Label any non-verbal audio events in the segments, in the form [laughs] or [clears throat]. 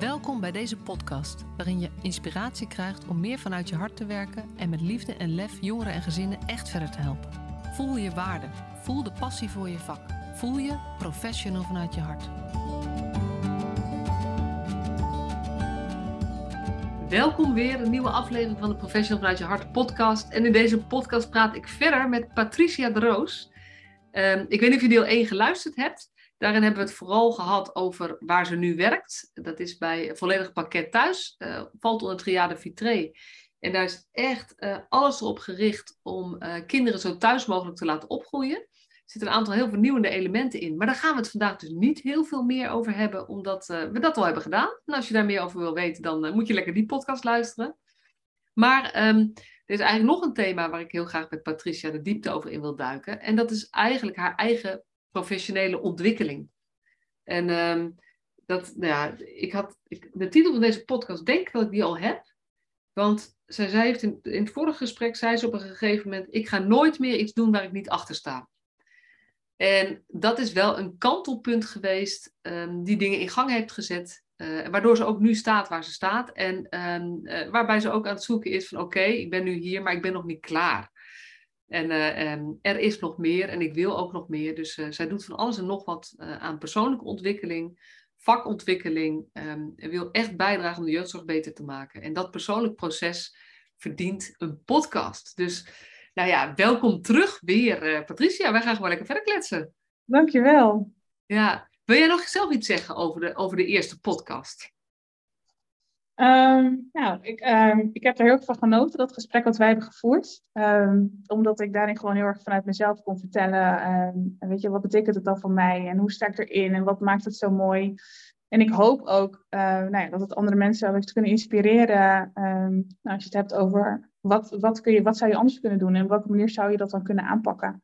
Welkom bij deze podcast, waarin je inspiratie krijgt om meer vanuit je hart te werken en met liefde en lef jongeren en gezinnen echt verder te helpen. Voel je waarde, voel de passie voor je vak, voel je professional vanuit je hart. Welkom weer, een nieuwe aflevering van de Professional vanuit je hart podcast. En in deze podcast praat ik verder met Patricia de Roos. Um, ik weet niet of je deel 1 geluisterd hebt. Daarin hebben we het vooral gehad over waar ze nu werkt. Dat is bij Volledig Pakket Thuis, uh, valt onder Triade Vitré. En daar is echt uh, alles erop gericht om uh, kinderen zo thuis mogelijk te laten opgroeien. Er zitten een aantal heel vernieuwende elementen in. Maar daar gaan we het vandaag dus niet heel veel meer over hebben, omdat we dat al hebben gedaan. En als je daar meer over wil weten, dan moet je lekker die podcast luisteren. Maar um, er is eigenlijk nog een thema waar ik heel graag met Patricia de diepte over in wil duiken. En dat is eigenlijk haar eigen professionele ontwikkeling. En um, dat, nou ja, ik had, ik, de titel van deze podcast, denk dat ik die al heb. Want zij zei heeft in, het vorige gesprek, zei ze op een gegeven moment, ik ga nooit meer iets doen waar ik niet achter sta. En dat is wel een kantelpunt geweest um, die dingen in gang heeft gezet. Uh, waardoor ze ook nu staat waar ze staat. En um, uh, waarbij ze ook aan het zoeken is van oké, ik ben nu hier, maar ik ben nog niet klaar. En uh, er is nog meer en ik wil ook nog meer. Dus uh, zij doet van alles en nog wat uh, aan persoonlijke ontwikkeling, vakontwikkeling. Um, en wil echt bijdragen om de jeugdzorg beter te maken. En dat persoonlijk proces verdient een podcast. Dus nou ja, welkom terug weer, Patricia. Wij gaan gewoon lekker verder kletsen. Dankjewel. Ja, wil jij nog zelf iets zeggen over de, over de eerste podcast? Um, nou, ik, um, ik heb er heel erg van genoten, dat gesprek wat wij hebben gevoerd. Um, omdat ik daarin gewoon heel erg vanuit mezelf kon vertellen. weet je, wat betekent het dan voor mij? En hoe sta ik erin? En wat maakt het zo mooi? En ik hoop ook uh, nou ja, dat het andere mensen heeft kunnen inspireren. nou, als je het hebt over wat, wat, kun je, wat zou je anders kunnen doen? En op welke manier zou je dat dan kunnen aanpakken?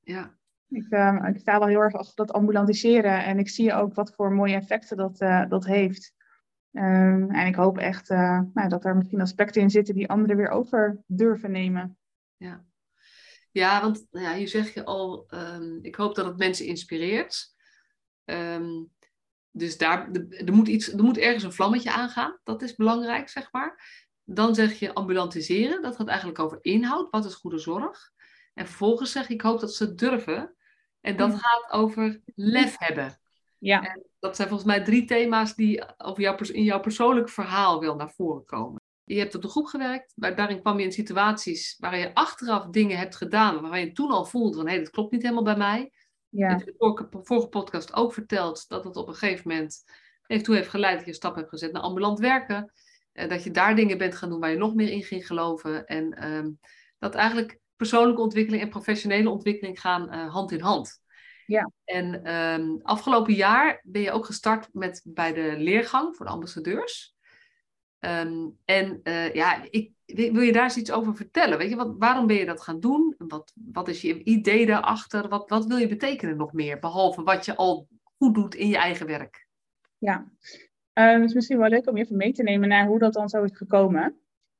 Ja. Ik, ik sta wel heel erg achter dat ambulantiseren. En ik zie ook wat voor mooie effecten dat, uh, dat heeft. Um, en ik hoop echt uh, nou, dat er misschien aspecten in zitten die anderen weer over durven nemen. Ja, ja want nou ja, hier zeg je al, um, ik hoop dat het mensen inspireert. Um, dus daar, er, moet iets, er moet ergens een vlammetje aangaan. Dat is belangrijk, zeg maar. Dan zeg je ambulantiseren. Dat gaat eigenlijk over inhoud. Wat is goede zorg? En vervolgens zeg je, ik hoop dat ze het durven. En dat gaat over lef hebben. Ja. En dat zijn volgens mij drie thema's die over jouw, in jouw persoonlijk verhaal wel naar voren komen. Je hebt op de groep gewerkt, maar daarin kwam je in situaties waar je achteraf dingen hebt gedaan, waarvan je toen al voelde van hé, hey, dat klopt niet helemaal bij mij. Ja. Je in de vorige, podcast ook verteld dat het op een gegeven moment heeft, toe heeft geleid dat je een stap hebt gezet naar ambulant werken. Eh, dat je daar dingen bent gaan doen waar je nog meer in ging geloven. En um, dat eigenlijk persoonlijke ontwikkeling en professionele ontwikkeling gaan uh, hand in hand. Ja. En um, afgelopen jaar ben je ook gestart met, bij de leergang voor de ambassadeurs. Um, en uh, ja, ik, wil je daar eens iets over vertellen? Weet je, wat, waarom ben je dat gaan doen? Wat, wat is je idee daarachter? Wat, wat wil je betekenen nog meer? Behalve wat je al goed doet in je eigen werk. Ja, um, het is misschien wel leuk om je even mee te nemen naar hoe dat dan zo is gekomen.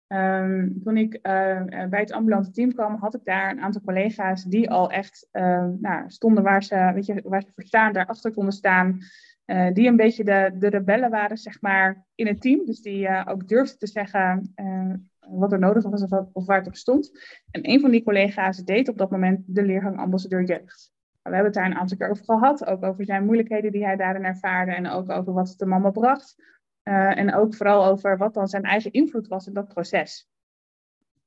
Um, toen ik uh, bij het ambulante team kwam, had ik daar een aantal collega's die al echt uh, nou, stonden waar ze, weet je, waar ze voor staan, daarachter konden staan. Uh, die een beetje de, de rebellen waren, zeg maar, in het team. Dus die ook durfden te zeggen wat er nodig was of, of, waar het op stond. En een van die collega's deed op dat moment de leergang ambassadeur jeugd. We hebben het daar een aantal keer over gehad, ook over zijn moeilijkheden die hij daarin ervaarde en ook over wat het de mama bracht. Uh, en ook vooral over wat dan zijn eigen invloed was in dat proces.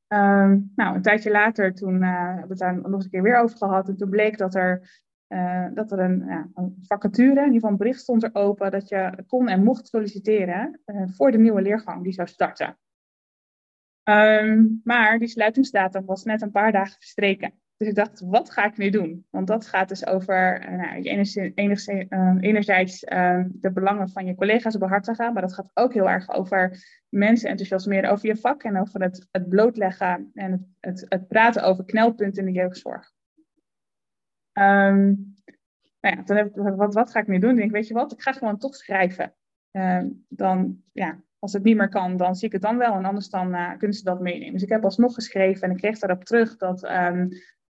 Um, nou, een tijdje later, toen uh, hebben we het daar nog eens een keer weer over gehad. En toen bleek dat er, uh, dat er een, ja, een, vacature, in ieder geval een bericht stond er open, dat je kon en mocht solliciteren voor de nieuwe leergang die zou starten. Um, maar die sluitingsdatum was net een paar dagen verstreken. Dus ik dacht, wat ga ik nu doen? Want dat gaat dus over uh, nou, enerzijds, uh, enerzijds uh, de belangen van je collega's behartigen, maar dat gaat ook heel erg over mensen enthousiasmeren over je vak en over het, het blootleggen en het, het, het, praten over knelpunten in de jeugdzorg. Um, nou ja, dan heb ik, wat, wat ga ik nu doen? Ik denk, weet je wat, ik ga gewoon toch schrijven. dan, ja, als het niet meer kan, dan zie ik het dan wel. En anders dan uh, kunnen ze dat meenemen. Dus ik heb alsnog geschreven en ik kreeg daarop terug dat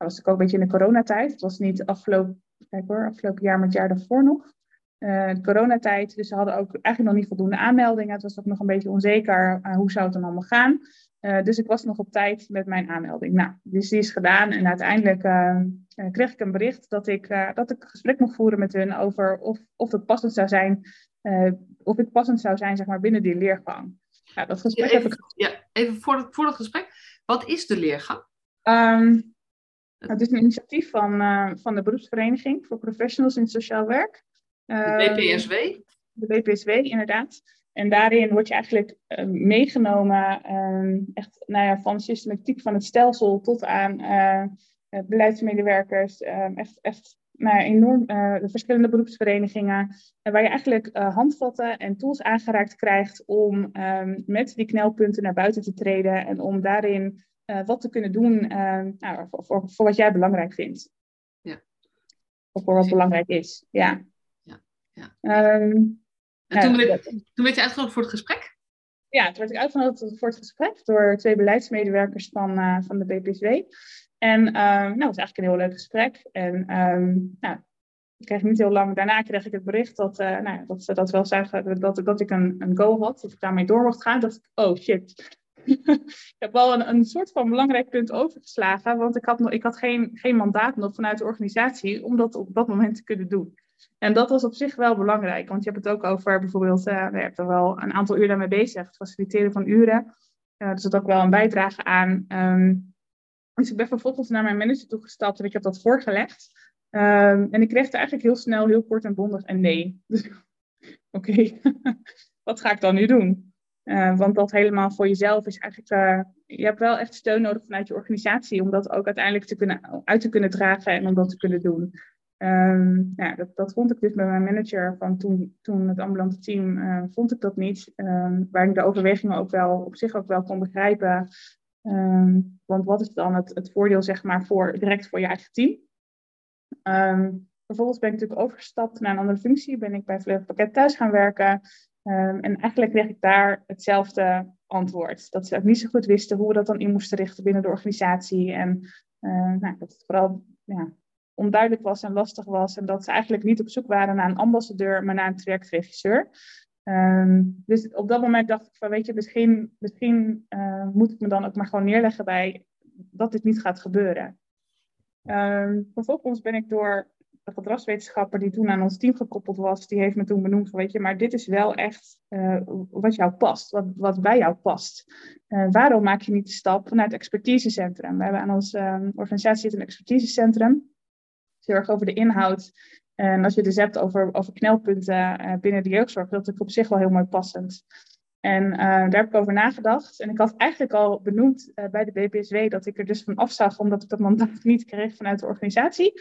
dat was natuurlijk ook een beetje in de coronatijd. Het was niet afgelopen, kijk hoor, afgelopen jaar, maar het jaar daarvoor nog. de coronatijd. Dus ze hadden ook eigenlijk nog niet voldoende aanmeldingen. Het was ook nog een beetje onzeker hoe zou het dan allemaal gaan. dus ik was nog op tijd met mijn aanmelding. Nou, dus die is gedaan en uiteindelijk kreeg ik een bericht dat ik, dat ik een gesprek mocht voeren met hun over of, of het passend zou zijn, of het passend zou zijn zeg maar, binnen die leergang. Ja, dat gesprek even, heb ik... Ja, even voor, het, voor dat gesprek. Wat is de leergang? Um, het is een initiatief van, uh, van de beroepsvereniging voor professionals in sociaal werk. de ehm, BPSW? De BPSW, inderdaad. En daarin word je eigenlijk uh, meegenomen, uh, echt nou ja, van systematiek van het stelsel tot aan beleidsmedewerkers. echt, echt nou ja, enorm de verschillende beroepsverenigingen. waar je eigenlijk handvatten en tools aangeraakt krijgt om met die knelpunten naar buiten te treden. En om daarin wat te kunnen doen uh, nou, voor, voor, voor, wat jij belangrijk vindt. Ja. Of voor wat belangrijk is, ja. ja, ja. Um, en toen, werd, toen werd je uitgenodigd voor het gesprek? Ja, toen werd ik uitgenodigd voor het gesprek door twee beleidsmedewerkers van, uh, van de BPSW. En um, nou, dat was eigenlijk een heel leuk gesprek. En um, nou, ik kreeg niet heel lang daarna kreeg ik het bericht dat, uh, nou, dat ze dat wel zeggen dat, dat ik een, een go had, dat ik daarmee door mocht gaan. Dat ik, oh shit, [laughs] ik heb wel een, soort van belangrijk punt overgeslagen, want ik had, nog, ik had geen, geen mandaat nog vanuit de organisatie om dat op dat moment te kunnen doen. En dat was op zich wel belangrijk, want je hebt het ook over bijvoorbeeld, uh, je hebt er wel een aantal uren daarmee bezig, het faciliteren van uren. Uh, er zit ook wel een bijdrage aan. Um, dus ik ben vervolgens naar mijn manager toegestapt en ik heb dat voorgelegd. Um, en ik kreeg er eigenlijk heel snel, heel kort en bondig een nee. [laughs] Dus oké, [laughs] wat ga ik dan nu doen? Uh, want dat helemaal voor jezelf is eigenlijk. Uh, je hebt wel echt steun nodig vanuit je organisatie om dat ook uiteindelijk te kunnen, uit te kunnen dragen en om dat te kunnen doen. Um, ja, dat, dat vond ik dus bij mijn manager van toen, toen het ambulante team, uh, vond ik dat niet. Um, waar ik de overwegingen ook wel op zich ook wel kon begrijpen. Um, want wat is dan het, het voordeel, zeg maar, voor, direct voor je eigen team? vervolgens ben ik natuurlijk overgestapt naar een andere functie. Ben ik bij Vleugel Pakket thuis gaan werken. Um, en eigenlijk kreeg ik daar hetzelfde antwoord. Dat ze ook niet zo goed wisten hoe we dat dan in moesten richten binnen de organisatie. En uh, nou, dat het vooral ja, onduidelijk was en lastig was. En dat ze eigenlijk niet op zoek waren naar een ambassadeur, maar naar een trajectregisseur. Um, dus op dat moment dacht ik van, weet je, misschien, misschien uh, moet ik me dan ook maar gewoon neerleggen bij dat dit niet gaat gebeuren. Um, vervolgens ben ik door gedragswetenschapper die toen aan ons team gekoppeld was, die heeft me toen benoemd van, weet je, maar dit is wel echt uh, wat jou past, wat, bij jou past. Uh, waarom maak je niet de stap naar het expertisecentrum? We hebben aan onze uh, organisatie een expertisecentrum. Het is heel erg over de inhoud. En als je het dus hebt over, over knelpunten eh, binnen de jeugdzorg, dat is op zich wel heel mooi passend. En daar heb ik over nagedacht. En ik had eigenlijk al benoemd bij de BPSW dat ik er dus van afzag, omdat ik dat mandaat [laughs] niet kreeg vanuit de organisatie.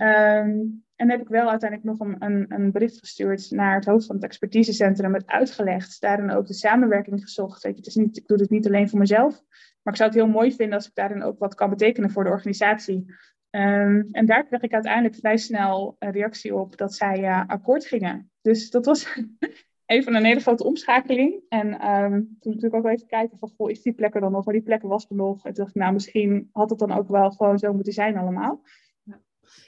Um, en heb ik wel uiteindelijk nog een, een, een, bericht gestuurd naar het hoofd van het expertisecentrum, met uitgelegd, daarin ook de samenwerking gezocht. Het is niet, ik doe het niet alleen voor mezelf, maar ik zou het heel mooi vinden als ik daarin ook wat kan betekenen voor de organisatie. Um, en daar kreeg ik uiteindelijk vrij snel een reactie op dat zij uh, akkoord gingen. Dus dat was [laughs] even een hele grote omschakeling. En um, toen natuurlijk ook even kijken van, goh, is die plek er dan nog? Maar die plek was er nog. En toen dacht ik, nou, misschien had het dan ook wel gewoon zo moeten zijn allemaal.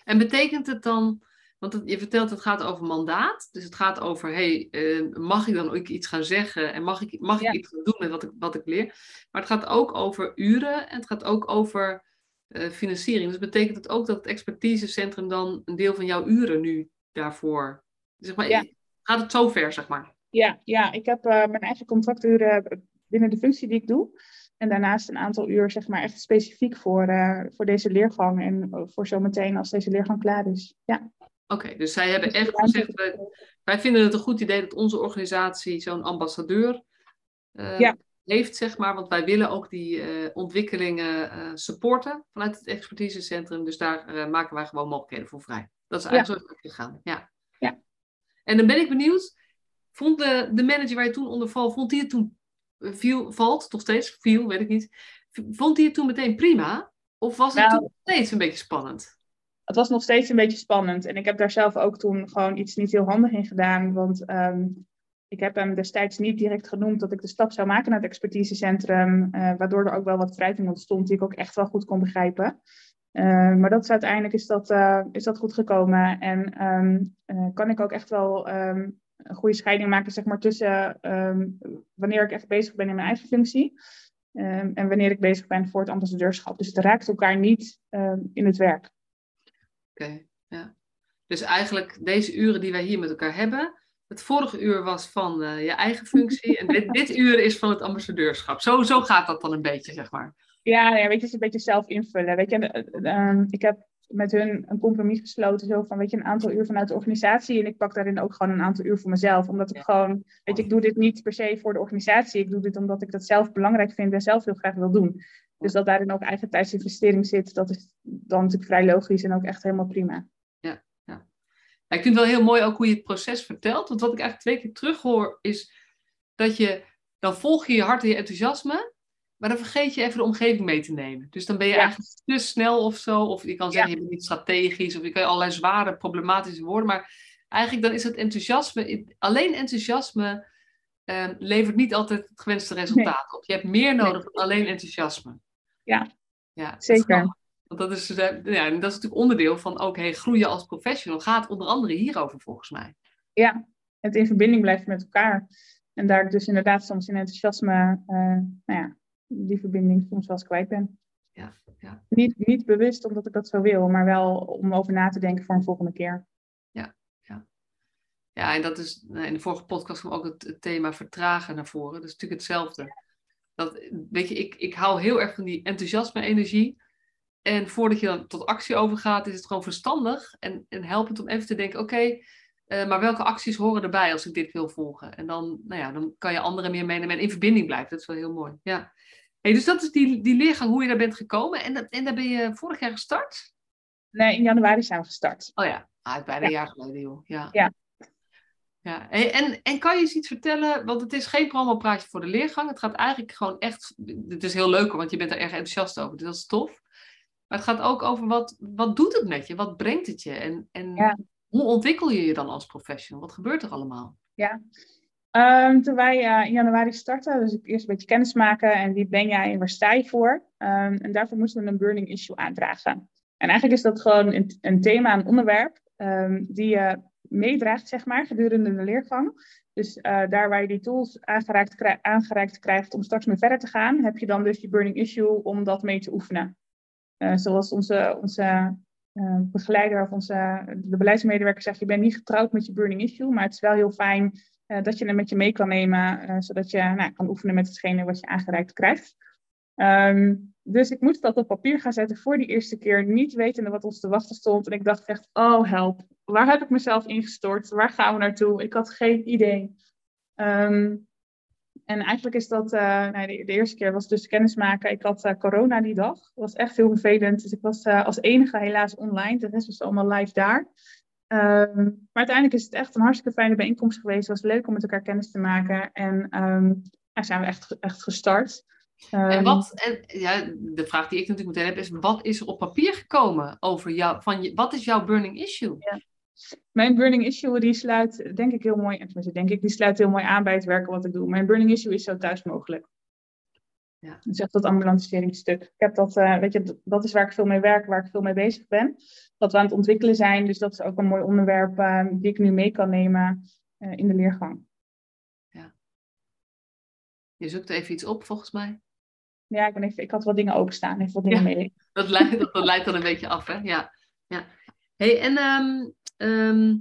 En betekent het dan, want je vertelt het gaat over mandaat, dus het gaat over, hey, uh, mag ik dan ook iets gaan zeggen en mag ik, mag ik iets gaan doen met wat ik, wat ik leer? Maar het gaat ook over uren en het gaat ook over uh, financiering. Dus betekent het ook dat het expertisecentrum dan een deel van jouw uren nu daarvoor, zeg maar, ja. gaat het zo ver, zeg maar? Ja, ja ik heb uh, mijn eigen contracturen binnen de functie die ik doe. En daarnaast een aantal uur, zeg maar, echt specifiek voor, uh, voor deze leergang en voor zometeen als deze leergang klaar is. Ja. Oké, dus zij hebben dus echt gezegd, wij, wij, vinden het een goed idee dat onze organisatie zo'n ambassadeur uh, heeft, zeg maar, want wij willen ook die uh, ontwikkelingen supporten vanuit het expertisecentrum. Dus daar maken wij gewoon mogelijkheden voor vrij. Dat is eigenlijk ja. zo gegaan. Ja. ja. En dan ben ik benieuwd, vond de, de manager waar je toen onder val, vond hij het toen viel, valt, nog steeds, viel, weet ik niet. Vond hij het toen meteen prima? Of was het nou, toen nog steeds een beetje spannend? Het was nog steeds een beetje spannend. En ik heb daar zelf ook toen gewoon iets niet heel handig in gedaan. Want ehm, ik heb hem destijds niet direct genoemd dat ik de stap zou maken naar het expertisecentrum. Uh, waardoor er ook wel wat wrijving ontstond die ik ook echt wel goed kon begrijpen. maar dat is uiteindelijk is dat, is dat goed gekomen. En ehm, kan ik ook echt wel ehm, een goede scheiding maken zeg maar, tussen wanneer ik echt bezig ben in mijn eigen functie. en wanneer ik bezig ben voor het ambassadeurschap. Dus het raakt elkaar niet in het werk. Oké, ja. Dus eigenlijk deze uren die wij hier met elkaar hebben, het vorige uur was van uh, je eigen functie en dit, dit, uur is van het ambassadeurschap. Zo, zo gaat dat dan een beetje, zeg maar. Ja, ja weet je, het is een beetje zelf invullen. Weet je, uh, ik heb met hun een compromis gesloten, zo van, weet je, een aantal uur vanuit de organisatie. En ik pak daarin ook gewoon een aantal uur voor mezelf, omdat ik gewoon, weet je, ik doe dit niet per se voor de organisatie, ik doe dit omdat ik dat zelf belangrijk vind en zelf heel graag wil doen. Dus dat daarin ook eigen tijdsinvestering zit, dat is dan natuurlijk vrij logisch en ook echt helemaal prima. Ik vind het wel heel mooi ook hoe je het proces vertelt. Want wat ik eigenlijk twee keer terug hoor, is dat je, dan volg je je hart en je enthousiasme, maar dan vergeet je even de omgeving mee te nemen. Dus dan ben je eigenlijk te snel of zo, of je kan zeggen, je bent niet strategisch, of je kan allerlei zware, problematische woorden, maar eigenlijk dan is het enthousiasme, alleen enthousiasme ehm, levert niet altijd het gewenste resultaat op. Je hebt meer nodig dan alleen enthousiasme. Ja, ja zeker. Want dat is, eh, ja, dat is natuurlijk onderdeel van ook hey, groeien als professional. Gaat onder andere hierover volgens mij. Ja, het in verbinding blijven met elkaar. En daar dus inderdaad soms in enthousiasme, uh, nou ja, die verbinding soms wel eens kwijt ben. Ja, ja. Niet, niet bewust omdat ik dat zo wil, maar wel om over na te denken voor een volgende keer. Ja, ja. ja en dat is, nou, in de vorige podcast kwam ook het, thema vertragen naar voren. Dat is natuurlijk hetzelfde. Dat, weet je, ik, ik hou heel erg van die enthousiasme-energie. En voordat je dan tot actie overgaat, is het gewoon verstandig en, en helpend om even te denken: oké, eh, maar welke acties horen erbij als ik dit wil volgen? En dan, nou ja, dan kan je anderen meer meenemen en in verbinding blijven. Dat is wel heel mooi. Ja. Hey, dus dat is die, die leergang, hoe je daar bent gekomen. En, en daar ben je vorig jaar gestart? Nee, in januari zijn we gestart. Oh ja, ah, bijna een jaar geleden, joh. Ja. ja. Ja, en, en kan je eens iets vertellen, want het is geen promopraatje voor de leergang. Het gaat eigenlijk gewoon echt, het is heel leuk want je bent er erg enthousiast over, dus dat is tof. Maar het gaat ook over wat, wat doet het met je? Wat brengt het je? En, en hoe ontwikkel je je dan als professional? Wat gebeurt er allemaal? Ja, ehm, toen wij uh, in januari starten, dus ik eerst een beetje kennis maken en wie ben jij en waar sta je voor? Um, en daarvoor moesten we een burning issue aandragen. En eigenlijk is dat gewoon een, een thema, een onderwerp, um, die je meedraagt, zeg maar, gedurende de leergang. Dus uh, daar waar je die tools aangereikt, aangereikt krijgt om straks mee verder te gaan, heb je dan dus je burning issue om dat mee te oefenen. Uh, zoals onze, onze begeleider of onze, de beleidsmedewerker zegt, je bent niet getrouwd met je burning issue, maar het is wel heel fijn uh, dat je hem met je mee kan nemen, zodat je nou, kan oefenen met hetgene wat je aangereikt krijgt. Um, dus ik moest dat op papier gaan zetten voor die eerste keer, niet wetende wat ons te wachten stond. En ik dacht echt, oh help, waar heb ik mezelf ingestort? Waar gaan we naartoe? Ik had geen idee. Um, en eigenlijk is dat, uh, nou, de, eerste keer was dus kennismaken. Ik had corona die dag. Dat was echt heel vervelend. Dus ik was als enige helaas online. De rest was allemaal live daar. Um, maar uiteindelijk is het echt een hartstikke fijne bijeenkomst geweest. Het was leuk om met elkaar kennis te maken. En um, ja, zijn we echt, echt gestart. Um, en ehm, wat, en, ja, de vraag die ik natuurlijk meteen heb is, wat is er op papier gekomen over jou? Van je, wat is jouw burning issue? Ja. Mijn burning issue die sluit, denk ik heel mooi, tenminste denk ik, die sluit heel mooi aan bij het werken wat ik doe. Mijn burning issue is zo thuis mogelijk. Ja. Dus echt dat ambulanceringstuk. Ik heb dat, uh, weet je, dat is waar ik veel mee werk, waar ik veel mee bezig ben. Dat we aan het ontwikkelen zijn, dus dat is ook een mooi onderwerp uh, die ik nu mee kan nemen uh, in de leergang. Ja. Je zoekt even iets op, volgens mij. Ja, ik, ben even, ik had wat dingen openstaan, even wat dingen mee. [laughs] Dat leidt, dat, dat leidt dan een beetje af, hè? Ja. ja. Hey, en um, Ehm,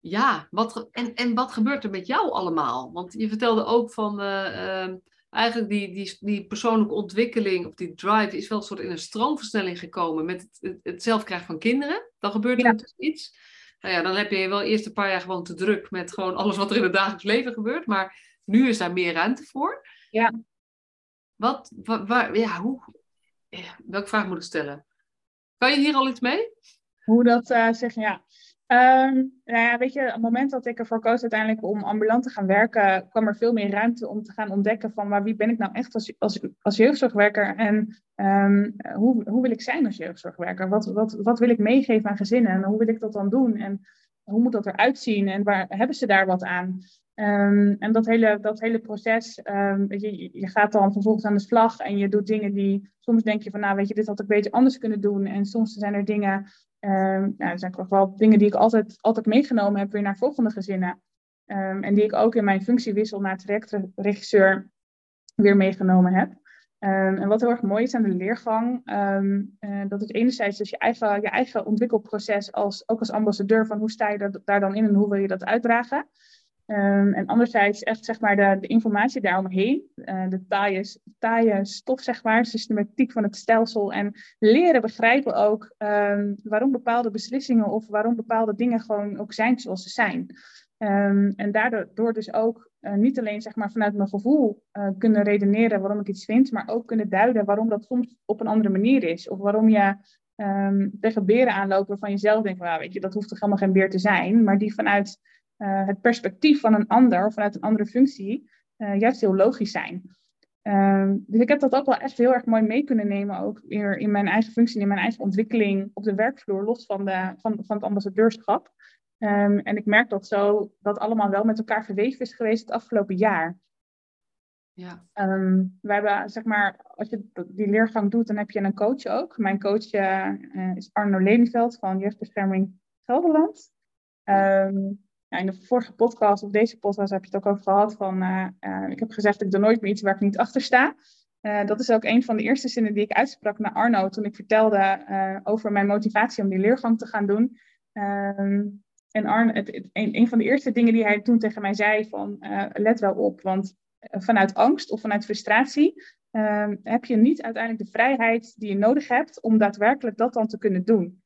ja, wat, en, en wat gebeurt er met jou allemaal? Want je vertelde ook van uh, eigenlijk die, die, die persoonlijke ontwikkeling of die drive is wel een soort in een stroomversnelling gekomen met het, het, zelf krijgen van kinderen. Dan gebeurt er dus iets. Nou ja, dan heb je wel eerst een paar jaar gewoon te druk met gewoon alles wat er in het dagelijks leven gebeurt. Maar nu is daar meer ruimte voor. Ja. Wat, waar, ja, hoe, welke vraag moet ik stellen? Kan je hier al iets mee? Hoe dat uh, zeg ja. Um, nou ja, weet je, op het moment dat ik ervoor koos uiteindelijk om ambulant te gaan werken, kwam er veel meer ruimte om te gaan ontdekken van maar wie ben ik nou echt als, als, als jeugdzorgwerker en um, hoe, hoe wil ik zijn als jeugdzorgwerker? Wat, wat, wat wil ik meegeven aan gezinnen en hoe wil ik dat dan doen? En hoe moet dat eruit zien en waar hebben ze daar wat aan? Um, en dat hele, dat hele proces, um, je, je gaat dan vervolgens aan de slag en je doet dingen die, soms denk je van, nou weet je, dit had ik beter anders kunnen doen. En soms zijn er dingen, um, nou, er zijn wel dingen die ik altijd, altijd meegenomen heb weer naar volgende gezinnen. en die ik ook in mijn functiewissel naar trajectregisseur weer meegenomen heb. en wat heel erg mooi is aan de leergang, uh, dat is enerzijds dus je eigen, je eigen ontwikkelproces, als, ook als ambassadeur, van hoe sta je daar dan in en hoe wil je dat uitdragen. Um, en anderzijds echt zeg maar de, de informatie daaromheen, uh, de taaie, stof zeg maar, systematiek van het stelsel en leren begrijpen ook um, waarom bepaalde beslissingen of waarom bepaalde dingen gewoon ook zijn zoals ze zijn. Um, en daardoor dus ook uh, niet alleen zeg maar vanuit mijn gevoel uh, kunnen redeneren waarom ik iets vind, maar ook kunnen duiden waarom dat soms op een andere manier is. Of waarom je tegen beren aanloopt waarvan je zelf denkt, weet je, dat hoeft toch helemaal geen beer te zijn, maar die vanuit uh, het perspectief van een ander, vanuit een andere functie, uh, juist heel logisch zijn. Uh, dus ik heb dat ook wel echt heel erg mooi mee kunnen nemen, ook weer in mijn eigen functie, in mijn eigen ontwikkeling op de werkvloer, los van, de, van, van het ambassadeurschap. Um, en ik merk dat zo dat allemaal wel met elkaar verweven is geweest het afgelopen jaar. Ja. Um, we hebben, zeg maar, als je die leergang doet, dan heb je een coach ook. Mijn coach uh, is Arno Lelyveld van Jeugdbescherming Gelderland. Um, in de vorige podcast of deze podcast heb je het ook over gehad van, uh, uh, ik heb gezegd ik doe nooit meer iets waar ik niet achter sta. Uh, dat is ook een van de eerste zinnen die ik uitsprak naar Arno toen ik vertelde over mijn motivatie om die leergang te gaan doen. Ehm, en Arno, het, een, van de eerste dingen die hij toen tegen mij zei van, let wel op, want vanuit angst of vanuit frustratie ehm, heb je niet uiteindelijk de vrijheid die je nodig hebt om daadwerkelijk dat dan te kunnen doen.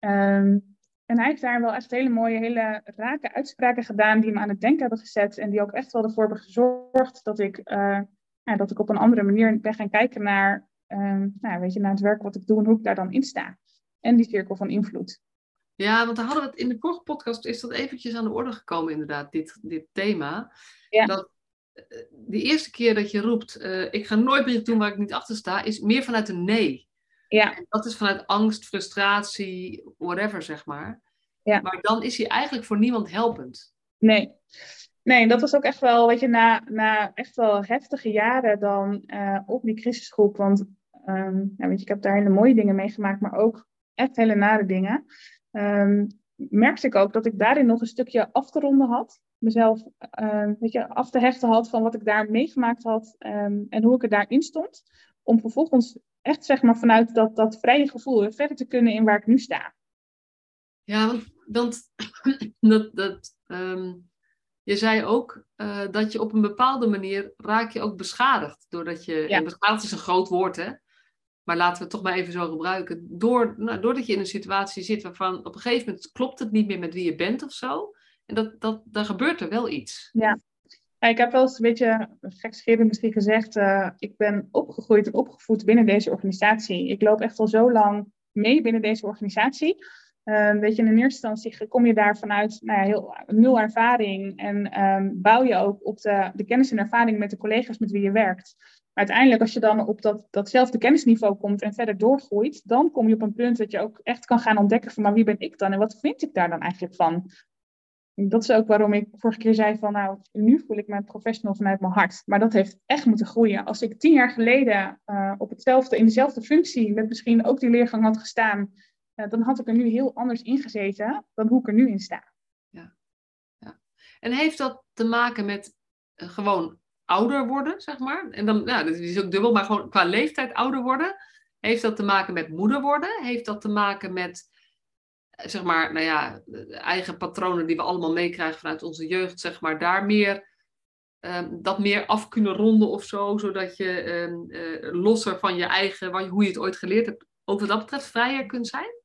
Um, en hij heeft daar wel echt hele mooie, hele rake uitspraken gedaan die me aan het denken hebben gezet. En die ook echt wel ervoor hebben gezorgd dat ik, uh, ja, dat ik op een andere manier ben gaan kijken naar, uh, nou, weet je, naar het werk wat ik doe en hoe ik daar dan in sta. En die cirkel van invloed. Ja, want daar hadden we het in de vorige podcast, is dat eventjes aan de orde gekomen inderdaad, dit, dit thema. Ja. Dat eh, de eerste keer dat je roept, uh, ik ga nooit meer doen waar ik niet achter sta, is meer vanuit een nee. Ja. En dat is vanuit angst, frustratie, whatever, zeg maar. Ja. Maar dan is hij eigenlijk voor niemand helpend. Nee. Nee, dat was ook echt wel, weet je, na, na echt wel heftige jaren dan uh, op die crisisgroep. Want um, ja, weet je, ik heb daar hele mooie dingen meegemaakt, maar ook echt hele nare dingen. Um, merkte ik ook dat ik daarin nog een stukje af te ronden had. Mezelf uh, weet je, af te hechten had van wat ik daar meegemaakt had um, en hoe ik er daarin stond. Om vervolgens echt zeg maar vanuit dat, dat vrije gevoel verder te kunnen in waar ik nu sta. Ja, want, want [clears throat] dat, dat, um, je zei ook uh, dat je op een bepaalde manier raak je ook beschadigd. Doordat je, ja. beschadigd is een groot woord hè, maar laten we het toch maar even zo gebruiken. Door, nou, doordat je in een situatie zit waarvan op een gegeven moment klopt het niet meer met wie je bent of zo. En dat, dat, dan gebeurt er wel iets. Ja, ik heb wel eens een beetje gekscherend misschien gezegd, uh, ik ben opgegroeid en opgevoed binnen deze organisatie. Ik loop echt al zo lang mee binnen deze organisatie. Uh, weet je, in eerste instantie kom je daar vanuit nou ja, heel, nul ervaring en um, bouw je ook op de, de, kennis en ervaring met de collega's met wie je werkt. Maar uiteindelijk, als je dan op dat, datzelfde kennisniveau komt en verder doorgroeit, dan kom je op een punt dat je ook echt kan gaan ontdekken van, maar wie ben ik dan en wat vind ik daar dan eigenlijk van? Dat is ook waarom ik vorige keer zei van nou, nu voel ik me professional vanuit mijn hart. Maar dat heeft echt moeten groeien. Als ik tien jaar geleden uh, op hetzelfde, in dezelfde functie met misschien ook die leergang had gestaan, uh, dan had ik er nu heel anders in gezeten dan hoe ik er nu in sta. Ja. ja. En heeft dat te maken met uh, gewoon ouder worden, zeg maar? En dan, ja, dat is ook dubbel, maar gewoon qua leeftijd ouder worden. Heeft dat te maken met moeder worden? Heeft dat te maken met zeg maar, nou ja, eigen patronen die we allemaal meekrijgen vanuit onze jeugd, zeg maar, daar meer, um, dat meer af kunnen ronden of zo, zodat je um, uh, losser van je eigen, hoe je het ooit geleerd hebt, ook wat dat betreft vrijer kunt zijn?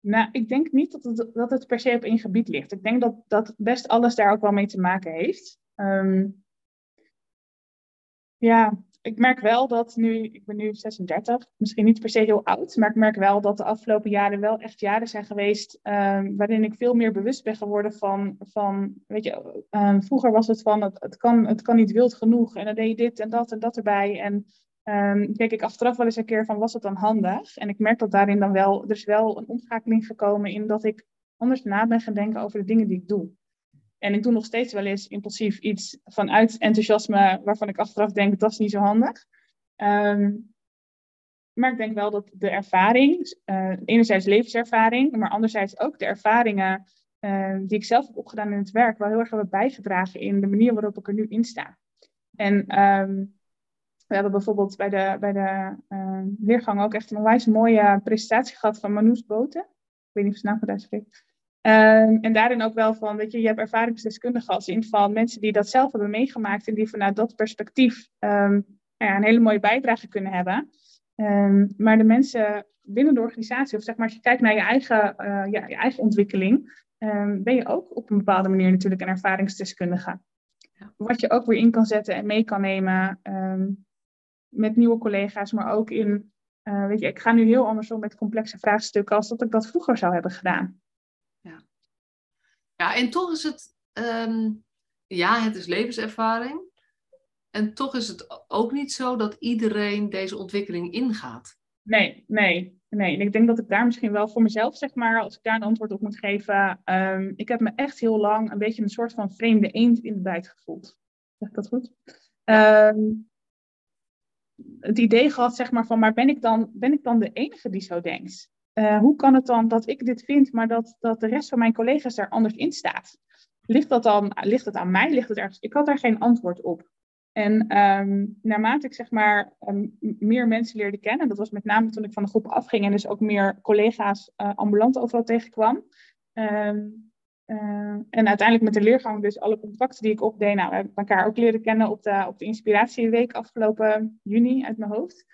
Nou, ik denk niet dat het, dat het per se op één gebied ligt. Ik denk dat, dat best alles daar ook wel mee te maken heeft. Um, ja, ik merk wel dat nu, ik ben nu 36, misschien niet per se heel oud, maar ik merk wel dat de afgelopen jaren wel echt jaren zijn geweest um, waarin ik veel meer bewust ben geworden van, van weet je, um, vroeger was het van het, het, kan, het kan niet wild genoeg en dan deed je dit en dat en dat erbij. En um, keek ik achteraf wel eens een keer van was het dan handig? En ik merk dat daarin dan wel, er is wel een omschakeling gekomen in dat ik anders na ben gaan denken over de dingen die ik doe. En ik doe nog steeds wel eens impulsief iets vanuit enthousiasme waarvan ik achteraf denk dat is niet zo handig. Ehm, maar ik denk wel dat de ervaring, uh, enerzijds levenservaring, maar anderzijds ook de ervaringen uh, die ik zelf heb opgedaan in het werk, wel heel erg hebben bijgedragen in de manier waarop ik er nu in sta. En um, we hebben bijvoorbeeld bij de, bij de uh, leergang ook echt een onwijs mooie presentatie gehad van Manous Boten. Ik weet niet of ze naam goed uitspreekt. Um, en daarin ook wel van, weet je, je hebt ervaringsdeskundigen als in van mensen die dat zelf hebben meegemaakt en die vanuit dat perspectief um, ja, een hele mooie bijdrage kunnen hebben. Um, maar de mensen binnen de organisatie, of zeg maar als je kijkt naar je eigen, uh, ja, je eigen ontwikkeling, ben je ook op een bepaalde manier natuurlijk een ervaringsdeskundige. Wat je ook weer in kan zetten en mee kan nemen met nieuwe collega's, maar ook in, uh, weet je, ik ga nu heel anders om met complexe vraagstukken als dat ik dat vroeger zou hebben gedaan. Ja, en toch is het, um, ja, het is levenservaring. En toch is het ook niet zo dat iedereen deze ontwikkeling ingaat. Nee, nee, nee. En ik denk dat ik daar misschien wel voor mezelf, zeg maar, als ik daar een antwoord op moet geven. Um, ik heb me echt heel lang een beetje een soort van vreemde eend in de bijt gevoeld. Zeg ik dat goed? Um, het idee gehad, zeg maar, van, maar ben ik dan, ben ik dan de enige die zo denkt? Uh, hoe kan het dan dat ik dit vind, maar dat, dat de rest van mijn collega's daar anders in staat? Ligt dat dan, ligt het aan mij? Ligt het ergens? Ik had daar geen antwoord op. En um, naarmate ik zeg maar um, meer mensen leerde kennen, dat was met name toen ik van de groep afging en dus ook meer collega's uh, ambulant overal tegenkwam, um, uh, en uiteindelijk met de leergang, dus alle contacten die ik opdeed, nou, we hebben elkaar ook leren kennen op de, op de Inspiratieweek afgelopen juni uit mijn hoofd.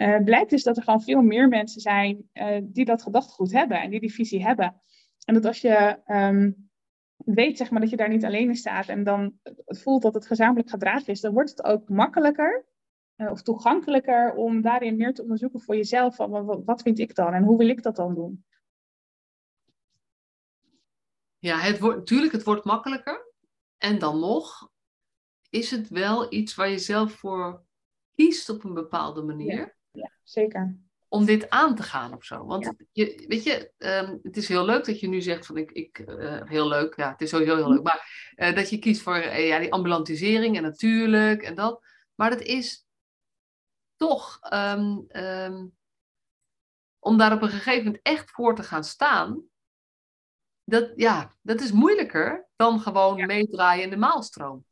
Uh, blijkt dus dat er gewoon veel meer mensen zijn uh, die dat gedachtegoed hebben en die die visie hebben. En dat als je um, weet zeg maar, dat je daar niet alleen in staat en dan voelt dat het gezamenlijk gedragen is, dan wordt het ook makkelijker uh, of toegankelijker om daarin meer te onderzoeken voor jezelf. Van, wat, wat vind ik dan en hoe wil ik dat dan doen? Ja, het wordt, natuurlijk, het wordt makkelijker. En dan nog is het wel iets waar je zelf voor kiest op een bepaalde manier. Ja, ja zeker. Om dit aan te gaan of zo. Want je, weet je, um, het is heel leuk dat je nu zegt van ik, ik uh, heel leuk, ja, het is sowieso heel leuk, maar uh, dat je kiest voor uh, ja, die ambulantisering en natuurlijk en dat. Maar het is toch um, um, om daar op een gegeven moment echt voor te gaan staan dat, ja, dat is moeilijker dan gewoon meedraaien in de maalstroom.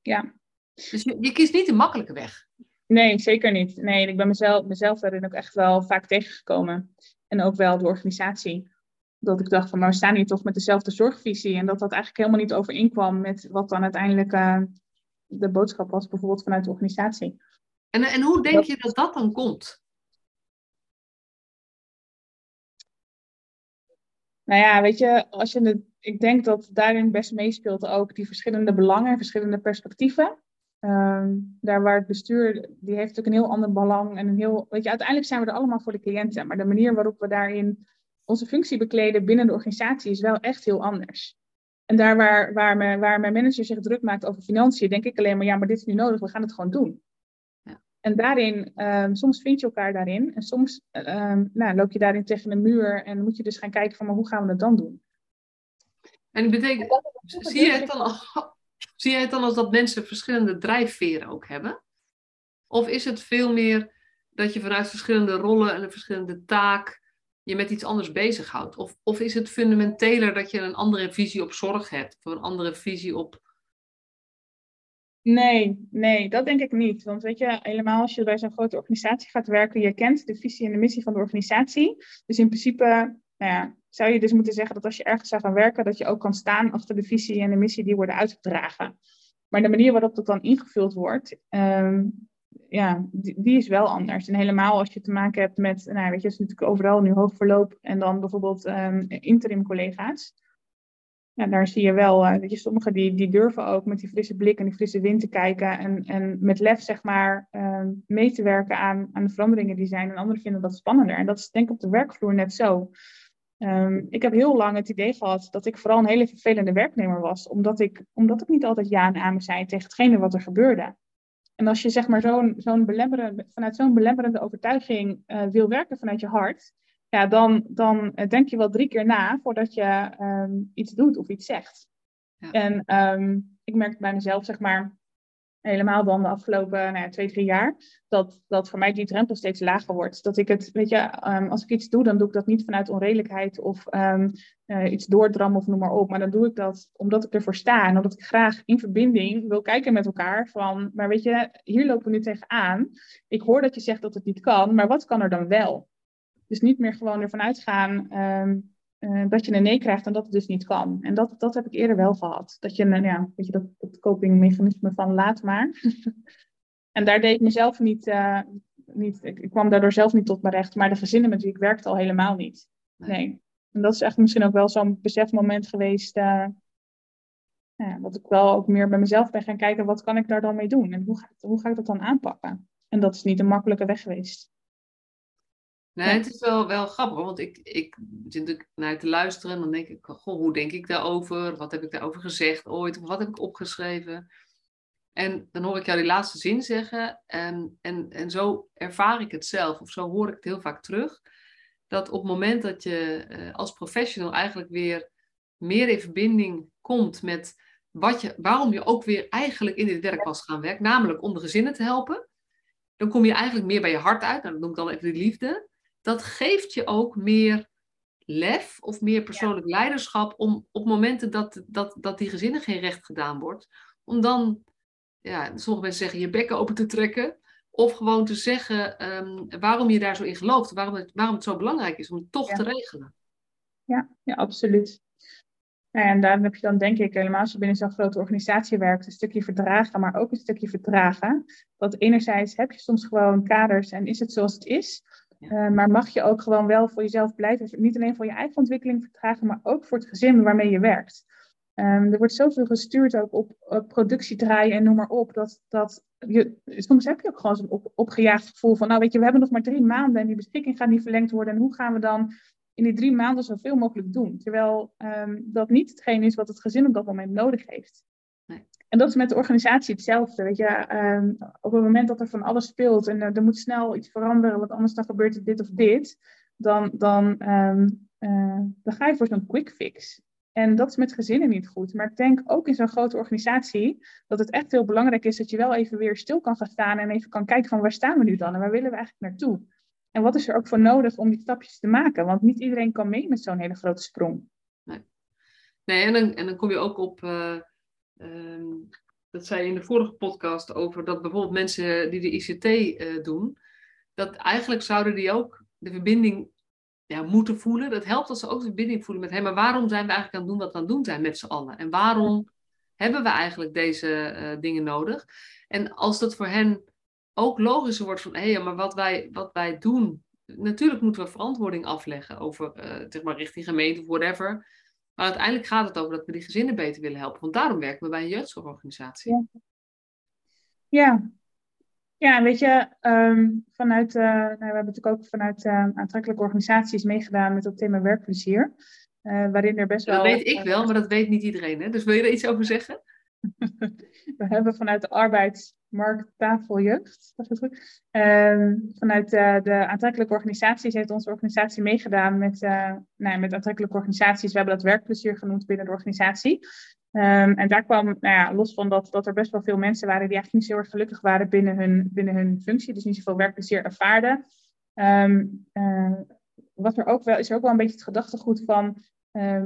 Ja. Dus je, je, kiest niet de makkelijke weg. Nee, zeker niet. Nee, ik ben mezelf, mezelf daarin ook echt wel vaak tegengekomen. En ook wel de organisatie. Dat ik dacht van, nou, we staan hier toch met dezelfde zorgvisie. En dat dat eigenlijk helemaal niet overeenkwam met wat dan uiteindelijk uh, de boodschap was, bijvoorbeeld vanuit de organisatie. En, en hoe denk je dat dat dan komt? Nou ja, weet je, als je het, ik denk dat daarin best meespeelt ook die verschillende belangen, verschillende perspectieven. Um, daar waar het bestuur, die heeft natuurlijk een heel ander belang en een heel, weet je, uiteindelijk zijn we er allemaal voor de cliënten, maar de manier waarop we daarin onze functie bekleden binnen de organisatie is wel echt heel anders. En daar waar, waar, me, waar mijn manager zich druk maakt over financiën, denk ik alleen maar, ja, maar dit is nu nodig, we gaan het gewoon doen. En daarin, um, soms vind je elkaar daarin. En soms um, nou, loop je daarin tegen een muur. En moet je dus gaan kijken van, maar hoe gaan we het dan doen? En betekent, zie je, het dan als, zie je het dan als dat mensen verschillende drijfveren ook hebben? Of is het veel meer dat je vanuit verschillende rollen en een verschillende taak je met iets anders bezighoudt? Of, of is het fundamenteler dat je een andere visie op zorg hebt? Of een andere visie op Nee, nee, dat denk ik niet. Want weet je, helemaal als je bij zo'n grote organisatie gaat werken, je kent de visie en de missie van de organisatie. Dus in principe nou ja, zou je dus moeten zeggen dat als je ergens zou gaan werken, dat je ook kan staan achter de visie en de missie die worden uitgedragen. Maar de manier waarop dat dan ingevuld wordt, um, ja, die, is wel anders. En helemaal als je te maken hebt met, nou weet je, is natuurlijk overal nu hoog verloop en dan bijvoorbeeld um, interim collega's ja, daar zie je wel, dat je, sommigen die, die durven ook met die frisse blik en die frisse wind te kijken en, en met lef zeg maar uh, mee te werken aan, aan de veranderingen die zijn. En anderen vinden dat spannender. En dat is denk ik op de werkvloer net zo. Um, ik heb heel lang het idee gehad dat ik vooral een hele vervelende werknemer was, omdat ik, omdat ik niet altijd ja en amen zei tegen hetgene wat er gebeurde. En als je zeg maar zo'n zo'n belemmerende, vanuit zo'n belemmerende overtuiging uh, wil werken vanuit je hart, ja, dan, dan denk je wel drie keer na voordat je ehm, iets doet of iets zegt. Ja. En ehm, ik merk bij mezelf, zeg maar, helemaal dan de afgelopen nou ja, twee, drie jaar, dat, dat voor mij die drempel steeds lager wordt. Dat ik het, weet je, um, als ik iets doe, dan doe ik dat niet vanuit onredelijkheid of um, uh, iets doordrammen of noem maar op. Maar dan doe ik dat omdat ik ervoor sta en omdat ik graag in verbinding wil kijken met elkaar van, maar weet je, hier lopen we nu tegenaan. Ik hoor dat je zegt dat het niet kan, maar wat kan er dan wel? Dus niet meer gewoon ervan uitgaan um, uh, dat je een nee krijgt en dat het dus niet kan. En dat, dat heb ik eerder wel gehad. Dat je, ja, weet je, dat, dat copingmechanisme van laat maar. [laughs] en daar deed ik mezelf niet, uh, niet ik, ik, kwam daardoor zelf niet tot mijn recht. Maar de gezinnen met wie ik werkte al helemaal niet. Nee. En dat is echt misschien ook wel zo'n besefmoment geweest. Uh, ja, dat ik wel ook meer bij mezelf ben gaan kijken, wat kan ik daar dan mee doen? En hoe ga, hoe ga ik dat dan aanpakken? En dat is niet een makkelijke weg geweest. Nee, het is wel, wel grappig, want ik, ik zit natuurlijk naar te luisteren en dan denk ik, goh, hoe denk ik daarover? Wat heb ik daarover gezegd ooit? Of wat heb ik opgeschreven? En dan hoor ik jou die laatste zin zeggen en, en, en zo ervaar ik het zelf, of zo hoor ik het heel vaak terug, dat op het moment dat je uh, als professional eigenlijk weer meer in verbinding komt met wat je, waarom je ook weer eigenlijk in dit werk was gaan werken, namelijk om de gezinnen te helpen, dan kom je eigenlijk meer bij je hart uit, nou, dat noem ik dan even de liefde dat geeft je ook meer lef of meer persoonlijk leiderschap om op momenten dat, dat, dat die gezinnen geen recht gedaan wordt, om dan, ja, sommige mensen zeggen je bekken open te trekken, of gewoon te zeggen um, waarom je daar zo in gelooft, waarom het, waarom het zo belangrijk is om het toch te regelen. Ja, ja absoluut. en daar heb je dan denk ik helemaal als je binnen zo'n grote organisatie werkt, een stukje verdragen, maar ook een stukje vertragen. Dat enerzijds heb je soms gewoon kaders en is het zoals het is. Uh, maar mag je ook gewoon wel voor jezelf blijven, niet alleen voor je eigen ontwikkeling vertragen, maar ook voor het gezin waarmee je werkt. Um, er wordt zoveel gestuurd ook op, productie draaien en noem maar op, dat, dat je, soms heb je ook gewoon zo'n op, opgejaagd gevoel van, nou weet je, we hebben nog maar drie maanden en die beschikking gaat niet verlengd worden en hoe gaan we dan in die drie maanden zoveel mogelijk doen? Terwijl um, dat niet hetgeen is wat het gezin op dat moment nodig heeft. En dat is met de organisatie hetzelfde. Weet je, um, op het moment dat er van alles speelt en er moet snel iets veranderen, want anders dan gebeurt dit of dit, dan, um, uh, dan ga je voor zo'n quick fix. En dat is met gezinnen niet goed. Maar ik denk ook in zo'n grote organisatie dat het echt heel belangrijk is dat je wel even weer stil kan gaan staan en even kan kijken van waar staan we nu dan en waar willen we eigenlijk naartoe. En wat is er ook voor nodig om die stapjes te maken? Want niet iedereen kan mee met zo'n hele grote sprong. Nee, nee en, dan, en dan kom je ook op. Uh Ehm, dat zei je in de vorige podcast over dat bijvoorbeeld mensen die de ICT eh, doen, dat eigenlijk zouden die ook de verbinding ja, moeten voelen. Dat helpt als ze ook de verbinding voelen met, hé, maar waarom zijn we eigenlijk aan het doen wat we aan het doen zijn met z'n allen? En waarom hebben we eigenlijk deze uh, dingen nodig? En als dat voor hen ook logischer wordt van, hé, maar wat wij, wat wij doen, natuurlijk moeten we verantwoording afleggen over, uh, zeg maar, richting gemeente of whatever. Maar uiteindelijk gaat het over dat we die gezinnen beter willen helpen. Want daarom werken we bij een jeugdzorgorganisatie. Ja, ja. ja weet je, um, vanuit, uh, nou, we hebben natuurlijk ook vanuit uh, aantrekkelijke organisaties meegedaan met het thema werkplezier. Uh, waarin er best wel. Dat weet ik wel, maar dat weet niet iedereen. Hè? Dus wil je er iets over zeggen? [laughs] we hebben vanuit de arbeidsmarkt tafeljeugd, uh, vanuit uh, de aantrekkelijke organisaties heeft onze organisatie meegedaan met, uh, nou, met aantrekkelijke organisaties. We hebben dat werkplezier genoemd binnen de organisatie. Um, en daar kwam, nou ja, los van dat, dat er best wel veel mensen waren die eigenlijk niet zo erg gelukkig waren binnen hun, binnen hun functie, dus niet zoveel werkplezier ervaarden. Um, wat er ook wel, is er ook wel een beetje het gedachtegoed van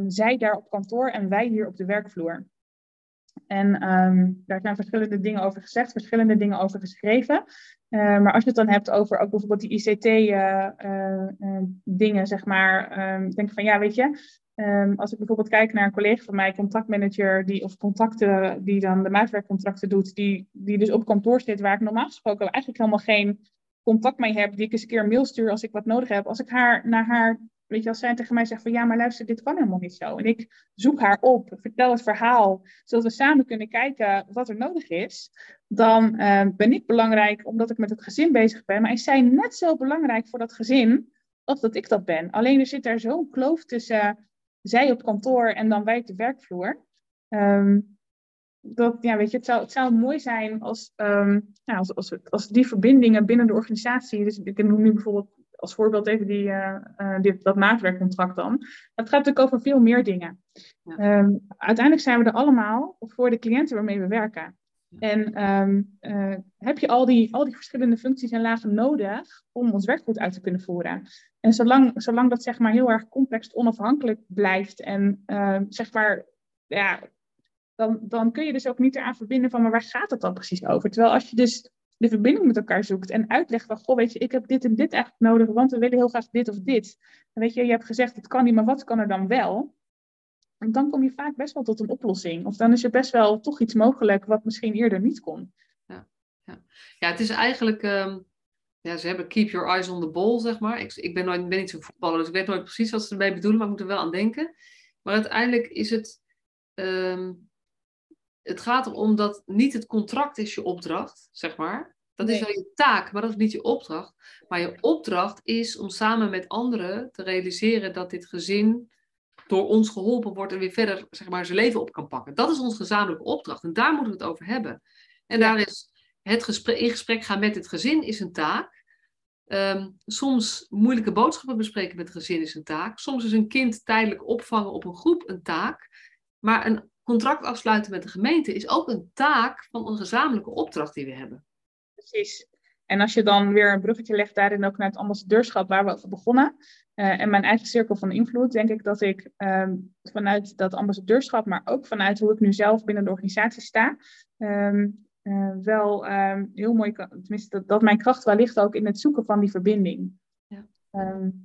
zij daar op kantoor en wij hier op de werkvloer. En um, daar zijn verschillende dingen over gezegd, verschillende dingen over geschreven. Uh, maar als je het dan hebt over ook bijvoorbeeld die ICT-dingen, uh, uh, zeg maar, um, denk van ja, weet je, um, als ik bijvoorbeeld kijk naar een collega van mij, contactmanager, die, of contacten, die dan de maatwerkcontracten doet, die, die dus op kantoor zit, waar ik normaal gesproken eigenlijk helemaal geen contact mee heb, die ik eens een keer mail stuur als ik wat nodig heb. Als ik haar naar haar Weet je, als zij tegen mij zegt van ja, maar luister, dit kan helemaal niet zo. En ik zoek haar op, vertel het verhaal, zodat we samen kunnen kijken wat er nodig is. Dan uh, ben ik belangrijk omdat ik met het gezin bezig ben. Maar is zij net zo belangrijk voor dat gezin als dat ik dat ben. Alleen er zit daar zo'n kloof tussen zij op kantoor en dan wij op de werkvloer. Um, dat, ja, weet je, het zou, het zou mooi zijn als, um, nou, als, als, als die verbindingen binnen de organisatie, dus ik noem nu bijvoorbeeld als voorbeeld even die, uh, dit, dat maatwerkcontract dan. Dat gaat natuurlijk over veel meer dingen. Ja. Ehm, uiteindelijk zijn we er allemaal voor de cliënten waarmee we werken. En um, uh, heb je al die, al die verschillende functies en lagen nodig om ons werk goed uit te kunnen voeren. En zolang, zolang dat zeg maar heel erg complex onafhankelijk blijft en uh, zeg maar, ja, dan, dan kun je dus ook niet eraan verbinden van, maar waar gaat het dan precies over? Terwijl als je dus de verbinding met elkaar zoekt en uitlegt van, goh, weet je, ik heb dit en dit eigenlijk nodig, want we willen heel graag dit of dit. En weet je, je hebt gezegd, het kan niet, maar wat kan er dan wel? En dan kom je vaak best wel tot een oplossing. Of dan is er best wel toch iets mogelijk wat misschien eerder niet kon. Ja, ja. ja het is eigenlijk, ehm, ja, ze hebben keep your eyes on the ball, zeg maar. Ik, ik ben, nooit, ben niet zo'n voetballer, dus ik weet nooit precies wat ze ermee bedoelen, maar ik moet er wel aan denken. Maar uiteindelijk is het, ehm, het gaat erom dat niet het contract is je opdracht, zeg maar. Dat is wel je taak, maar dat is niet je opdracht. Maar je opdracht is om samen met anderen te realiseren dat dit gezin door ons geholpen wordt en weer verder zeg maar, zijn leven op kan pakken. Dat is onze gezamenlijke opdracht en daar moeten we het over hebben. En daar is het gesprek, in gesprek gaan met het gezin is een taak. Ehm, soms moeilijke boodschappen bespreken met het gezin is een taak. Soms is een kind tijdelijk opvangen op een groep een taak. Maar een contract afsluiten met de gemeente is ook een taak van een gezamenlijke opdracht die we hebben. Precies. En als je dan weer een bruggetje legt daarin ook naar het ambassadeurschap waar we over begonnen. Uh, en mijn eigen cirkel van invloed, denk ik dat ik um, vanuit dat ambassadeurschap, maar ook vanuit hoe ik nu zelf binnen de organisatie sta, um, uh, wel um, heel mooi, tenminste dat, dat, mijn kracht wel ligt ook in het zoeken van die verbinding. Ja. Nou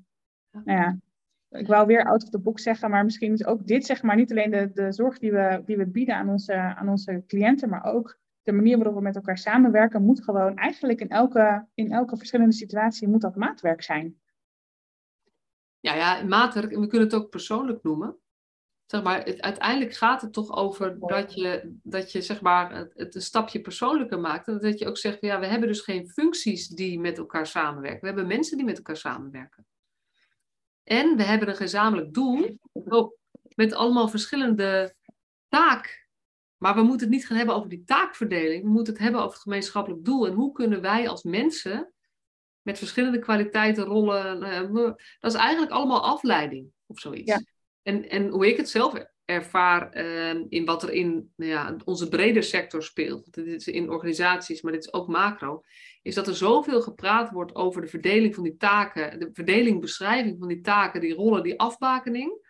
ja, ik wou weer out of the box zeggen, maar misschien is ook dit zeg maar niet alleen de, de zorg die we, die we bieden aan onze, aan onze cliënten, maar ook de manier waarop we met elkaar samenwerken moet gewoon eigenlijk in elke, in elke verschillende situatie moet dat maatwerk zijn. Ja, ja, maatwerk, en we kunnen het ook persoonlijk noemen. Zeg maar, het, uiteindelijk gaat het toch over dat je, dat je zeg maar, het, het, een stapje persoonlijker maakt. En dat je ook zegt, ja, we hebben dus geen functies die met elkaar samenwerken. We hebben mensen die met elkaar samenwerken. En we hebben een gezamenlijk doel oh, met allemaal verschillende taak maar we moeten het niet gaan hebben over die taakverdeling. We moeten het hebben over het gemeenschappelijk doel. En hoe kunnen wij als mensen met verschillende kwaliteiten, rollen. Uh, dat is eigenlijk allemaal afleiding of zoiets. Ja. En, en hoe ik het zelf ervaar uh, in wat er in nou ja, onze brede sector speelt. Dit is in organisaties, maar dit is ook macro. Is dat er zoveel gepraat wordt over de verdeling van die taken. De verdeling, beschrijving van die taken, die rollen, die afbakening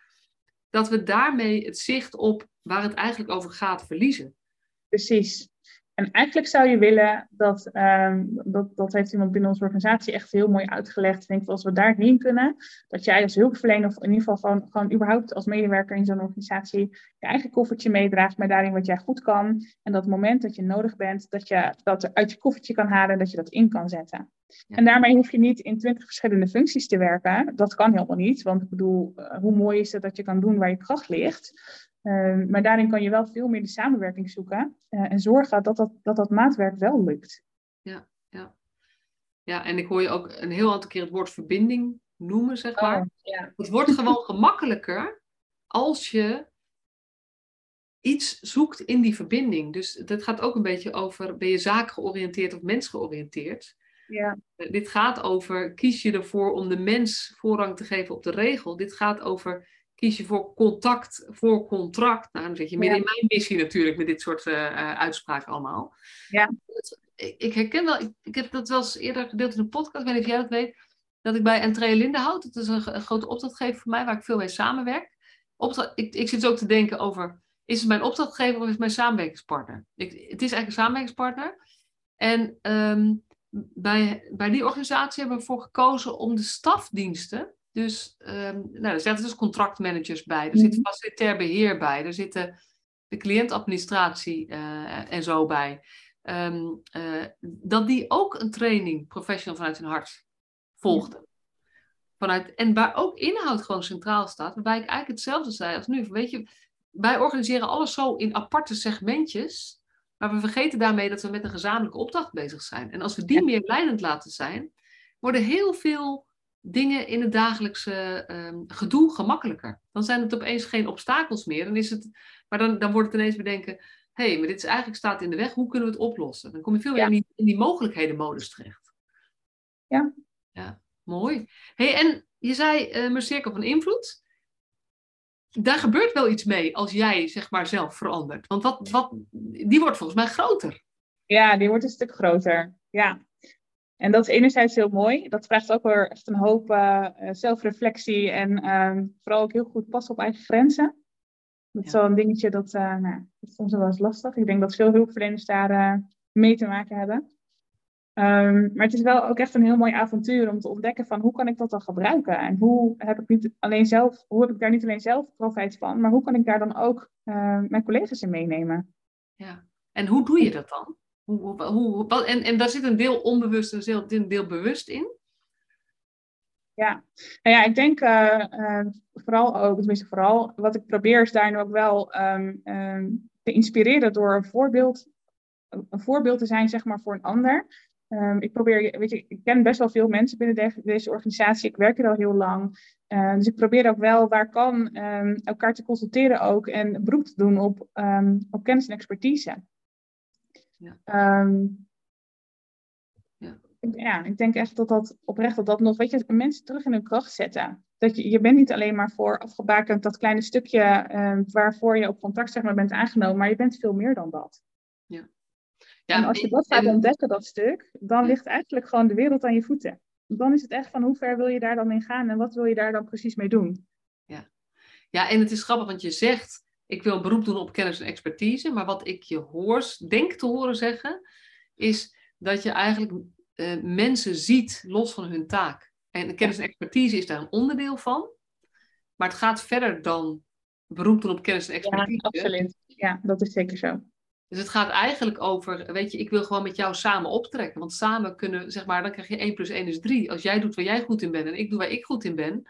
dat we daarmee het zicht op waar het eigenlijk over gaat verliezen. Precies. En eigenlijk zou je willen dat, um, dat, dat heeft iemand binnen onze organisatie echt heel mooi uitgelegd. Ik denk als we daarheen kunnen, dat jij als hulpverlener, of in ieder geval gewoon, gewoon überhaupt als medewerker in zo'n organisatie, je eigen koffertje meedraagt met daarin wat jij goed kan. En dat moment dat je nodig bent, dat je dat er uit je koffertje kan halen en dat je dat in kan zetten. En daarmee hoef je niet in twintig verschillende functies te werken. Dat kan helemaal niet, want ik bedoel, eh, hoe mooi is het dat je kan doen waar je kracht ligt. Ehm, maar daarin kan je wel veel meer de samenwerking zoeken uh, en zorgen dat dat, dat dat maatwerk wel lukt. Ja, ja. ja, en ik hoor je ook een heel aantal keer het woord verbinding noemen, zeg maar. Oh, ja. Het wordt gewoon [laughs] gemakkelijker als je iets zoekt in die verbinding. Dus dat gaat ook een beetje over, ben je zaakgeoriënteerd of mensgeoriënteerd? Ja. Uh, dit gaat over, kies je ervoor om de mens voorrang te geven op de regel? Dit gaat over kies je voor contact voor contract. Nou, dan zit je midden in mijn missie natuurlijk met dit soort uh, uitspraken allemaal. Ja. Ik, ik herken wel, ik, ik, heb dat wel eens eerder gedeeld in een podcast, ik weet niet of jij dat weet, dat ik bij Entree Lindenhout, dat is een, een, grote opdrachtgever voor mij, waar ik veel mee samenwerk. Opdracht, ik, ik zit ook te denken over, is het mijn opdrachtgever of is het mijn samenwerkingspartner? Ik, het is eigenlijk een samenwerkingspartner. En ehm, bij, bij die organisatie hebben we ervoor gekozen om de stafdiensten dus um, nou, er zitten dus contractmanagers bij, er zit mhm. facilitair beheer bij, er zitten de cliëntadministratie uh, en zo bij. Um, uh, dat die ook een training professional vanuit hun hart volgden. Vanuit, en waar ook inhoud gewoon centraal staat, waarbij ik eigenlijk hetzelfde zei als nu. Weet je, wij organiseren alles zo in aparte segmentjes, maar we vergeten daarmee dat we met een gezamenlijke opdracht bezig zijn. En als we die meer leidend laten zijn, worden heel veel dingen in het dagelijkse um, gedoe gemakkelijker. Dan zijn het opeens geen obstakels meer. Dan is het, maar dan, dan wordt het ineens bedenken, hé, hey, maar dit is eigenlijk staat in de weg, hoe kunnen we het oplossen? Dan kom je veel meer in, die, in die mogelijkheden modus terecht. Ja. ja. Mooi. Hey, en je zei uh, mijn cirkel van invloed. Daar gebeurt wel iets mee als jij zeg maar zelf verandert. Want wat, wat, die wordt volgens mij groter. Ja, die wordt een stuk groter. Ja. En dat is enerzijds heel mooi. Dat vraagt ook weer echt een hoop uh, zelfreflectie en uh, vooral ook heel goed passen op eigen grenzen. Dat is wel een dingetje dat, uh, nou, dat soms wel eens lastig. Ik denk dat veel hulpverleners daar mee te maken hebben. Um, maar het is wel ook echt een heel mooi avontuur om te ontdekken van hoe kan ik dat dan gebruiken? En hoe heb ik, niet alleen zelf, hoe heb ik daar niet alleen zelf profijt van, maar hoe kan ik daar dan ook mijn collega's in meenemen? Ja, en hoe doe je dat dan? En, en daar zit een deel onbewust en een deel bewust in? Ja, nou ja, ik denk uh, vooral ook, tenminste vooral, wat ik probeer is daarin ook wel um, te inspireren door een voorbeeld, een voorbeeld te zijn, zeg maar, voor een ander. Um, ik probeer, weet je, ik ken best wel veel mensen binnen de, deze organisatie. Ik werk er al heel lang. Dus ik probeer ook wel, waar kan, elkaar te consulteren ook en beroep te doen op, op kennis en expertise. Ja. Um, ja. ja, ik denk echt dat dat oprecht dat dat nog, weet je, mensen terug in hun kracht zetten. Dat je, je bent niet alleen maar voor afgebakend dat kleine stukje um, waarvoor je op contact zeg maar, bent aangenomen, maar je bent veel meer dan dat. Ja. Ja, en als je dat gaat ontdekken, dat stuk, dan ligt eigenlijk gewoon de wereld aan je voeten. Dan is het echt van hoe ver wil je daar dan in gaan en wat wil je daar dan precies mee doen? Ja, ja en het is grappig, want je zegt ik wil beroep doen op kennis en expertise, maar wat ik je hoor, denk te horen zeggen, is dat je eigenlijk uh, mensen ziet los van hun taak. En kennis en expertise is daar een onderdeel van, maar het gaat verder dan beroep doen op kennis en expertise. Ja, absoluut. Ja, dat is zeker zo. Dus het gaat eigenlijk over, weet je, ik wil gewoon met jou samen optrekken. Want samen kunnen, zeg maar, dan krijg je 1 plus 1 is 3. Als jij doet waar jij goed in bent en ik doe waar ik goed in ben.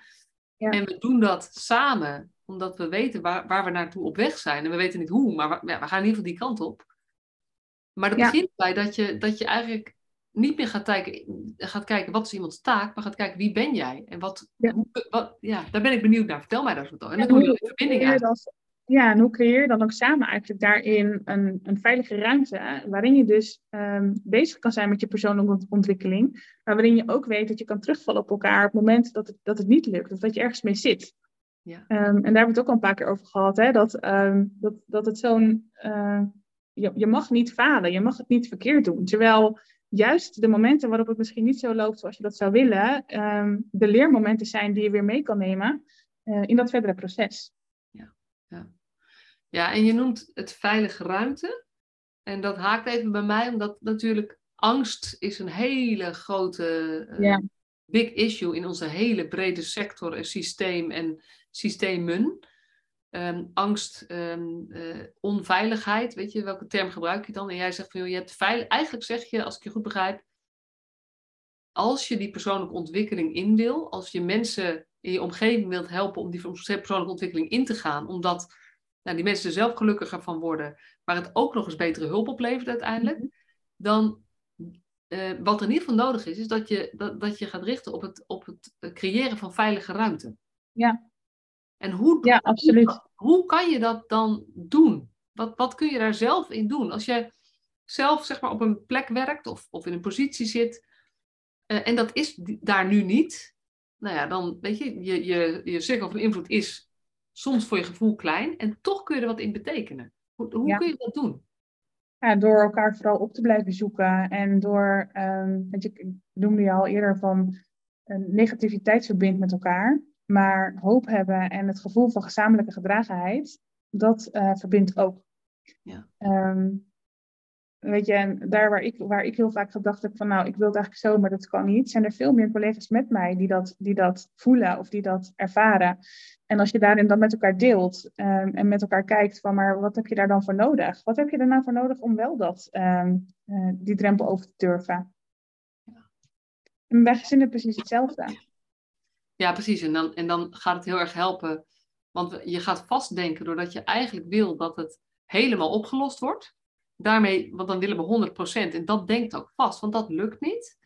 Ja. En we doen dat samen omdat we weten waar, waar we naartoe op weg zijn. En we weten niet hoe, maar we, ja, we gaan in ieder geval die kant op. Maar dat begint bij dat je, dat je eigenlijk niet meer gaat kijken, gaat kijken wat is iemands taak, maar gaat kijken wie ben jij? En wat, ja, hoe, wat, ja daar ben ik benieuwd naar. Vertel mij daar wat En dan kom je in verbinding uit. Ja, en hoe creëer je dan ook samen eigenlijk daarin een, een veilige ruimte, waarin je dus um, bezig kan zijn met je persoonlijke ontwikkeling, maar waarin je ook weet dat je kan terugvallen op elkaar op het moment dat het, dat het niet lukt, of dat je ergens mee zit. Ja. Um, en daar hebben we het ook al een paar keer over gehad, hè? Dat, um, dat, dat het zo'n. Uh, je, je mag niet falen, je mag het niet verkeerd doen. Terwijl juist de momenten waarop het misschien niet zo loopt zoals je dat zou willen, um, de leermomenten zijn die je weer mee kan nemen uh, in dat verdere proces. Ja, ja. ja, en je noemt het veilige ruimte. En dat haakt even bij mij, omdat natuurlijk angst is een hele grote uh, ja. big issue in onze hele brede sector en systeem en systemen. Um, angst, um, uh, onveiligheid, weet je, welke term gebruik je dan? En jij zegt van, joh, je hebt veilig... Eigenlijk zeg je, als ik je goed begrijp, als je die persoonlijke ontwikkeling in wil, als je mensen in je omgeving wilt helpen om die persoonlijke ontwikkeling in te gaan, omdat nou, die mensen er zelf gelukkiger van worden, maar het ook nog eens betere hulp oplevert uiteindelijk, mhm. dan uh, wat er in ieder geval nodig is, is dat je, dat, dat je gaat richten op het, op het creëren van veilige ruimte. Ja. En hoe, ja, absoluut. Hoe, kan je dat dan doen? Wat, wat kun je daar zelf in doen? Als je zelf zeg maar, op een plek werkt of, of in een positie zit uh, en dat is daar nu niet, nou ja, dan weet je, je, je, je cirkel van invloed is soms voor je gevoel klein en toch kun je er wat in betekenen. Hoe, hoe kun je dat doen? Ja, door elkaar vooral op te blijven zoeken en door, um, weet je, ik noemde je al eerder van negativiteit verbindt met elkaar. Maar hoop hebben en het gevoel van gezamenlijke gedragenheid, dat uh, verbindt ook. Ja. Um, weet je, en daar waar ik, waar ik heel vaak gedacht heb van, nou, ik wil het eigenlijk zo, maar dat kan niet, zijn er veel meer collega's met mij die dat, die dat voelen of die dat ervaren. En als je daarin dan met elkaar deelt um, en met elkaar kijkt van, maar wat heb je daar dan voor nodig? Wat heb je er nou voor nodig om wel dat, um, uh, die drempel over te durven? En bij gezinnen precies hetzelfde. Ja, precies. En dan, en dan gaat het heel erg helpen. Want je gaat vastdenken doordat je eigenlijk wil dat het helemaal opgelost wordt. Daarmee, want dan willen we 100%. En dat denkt ook vast, want dat lukt niet.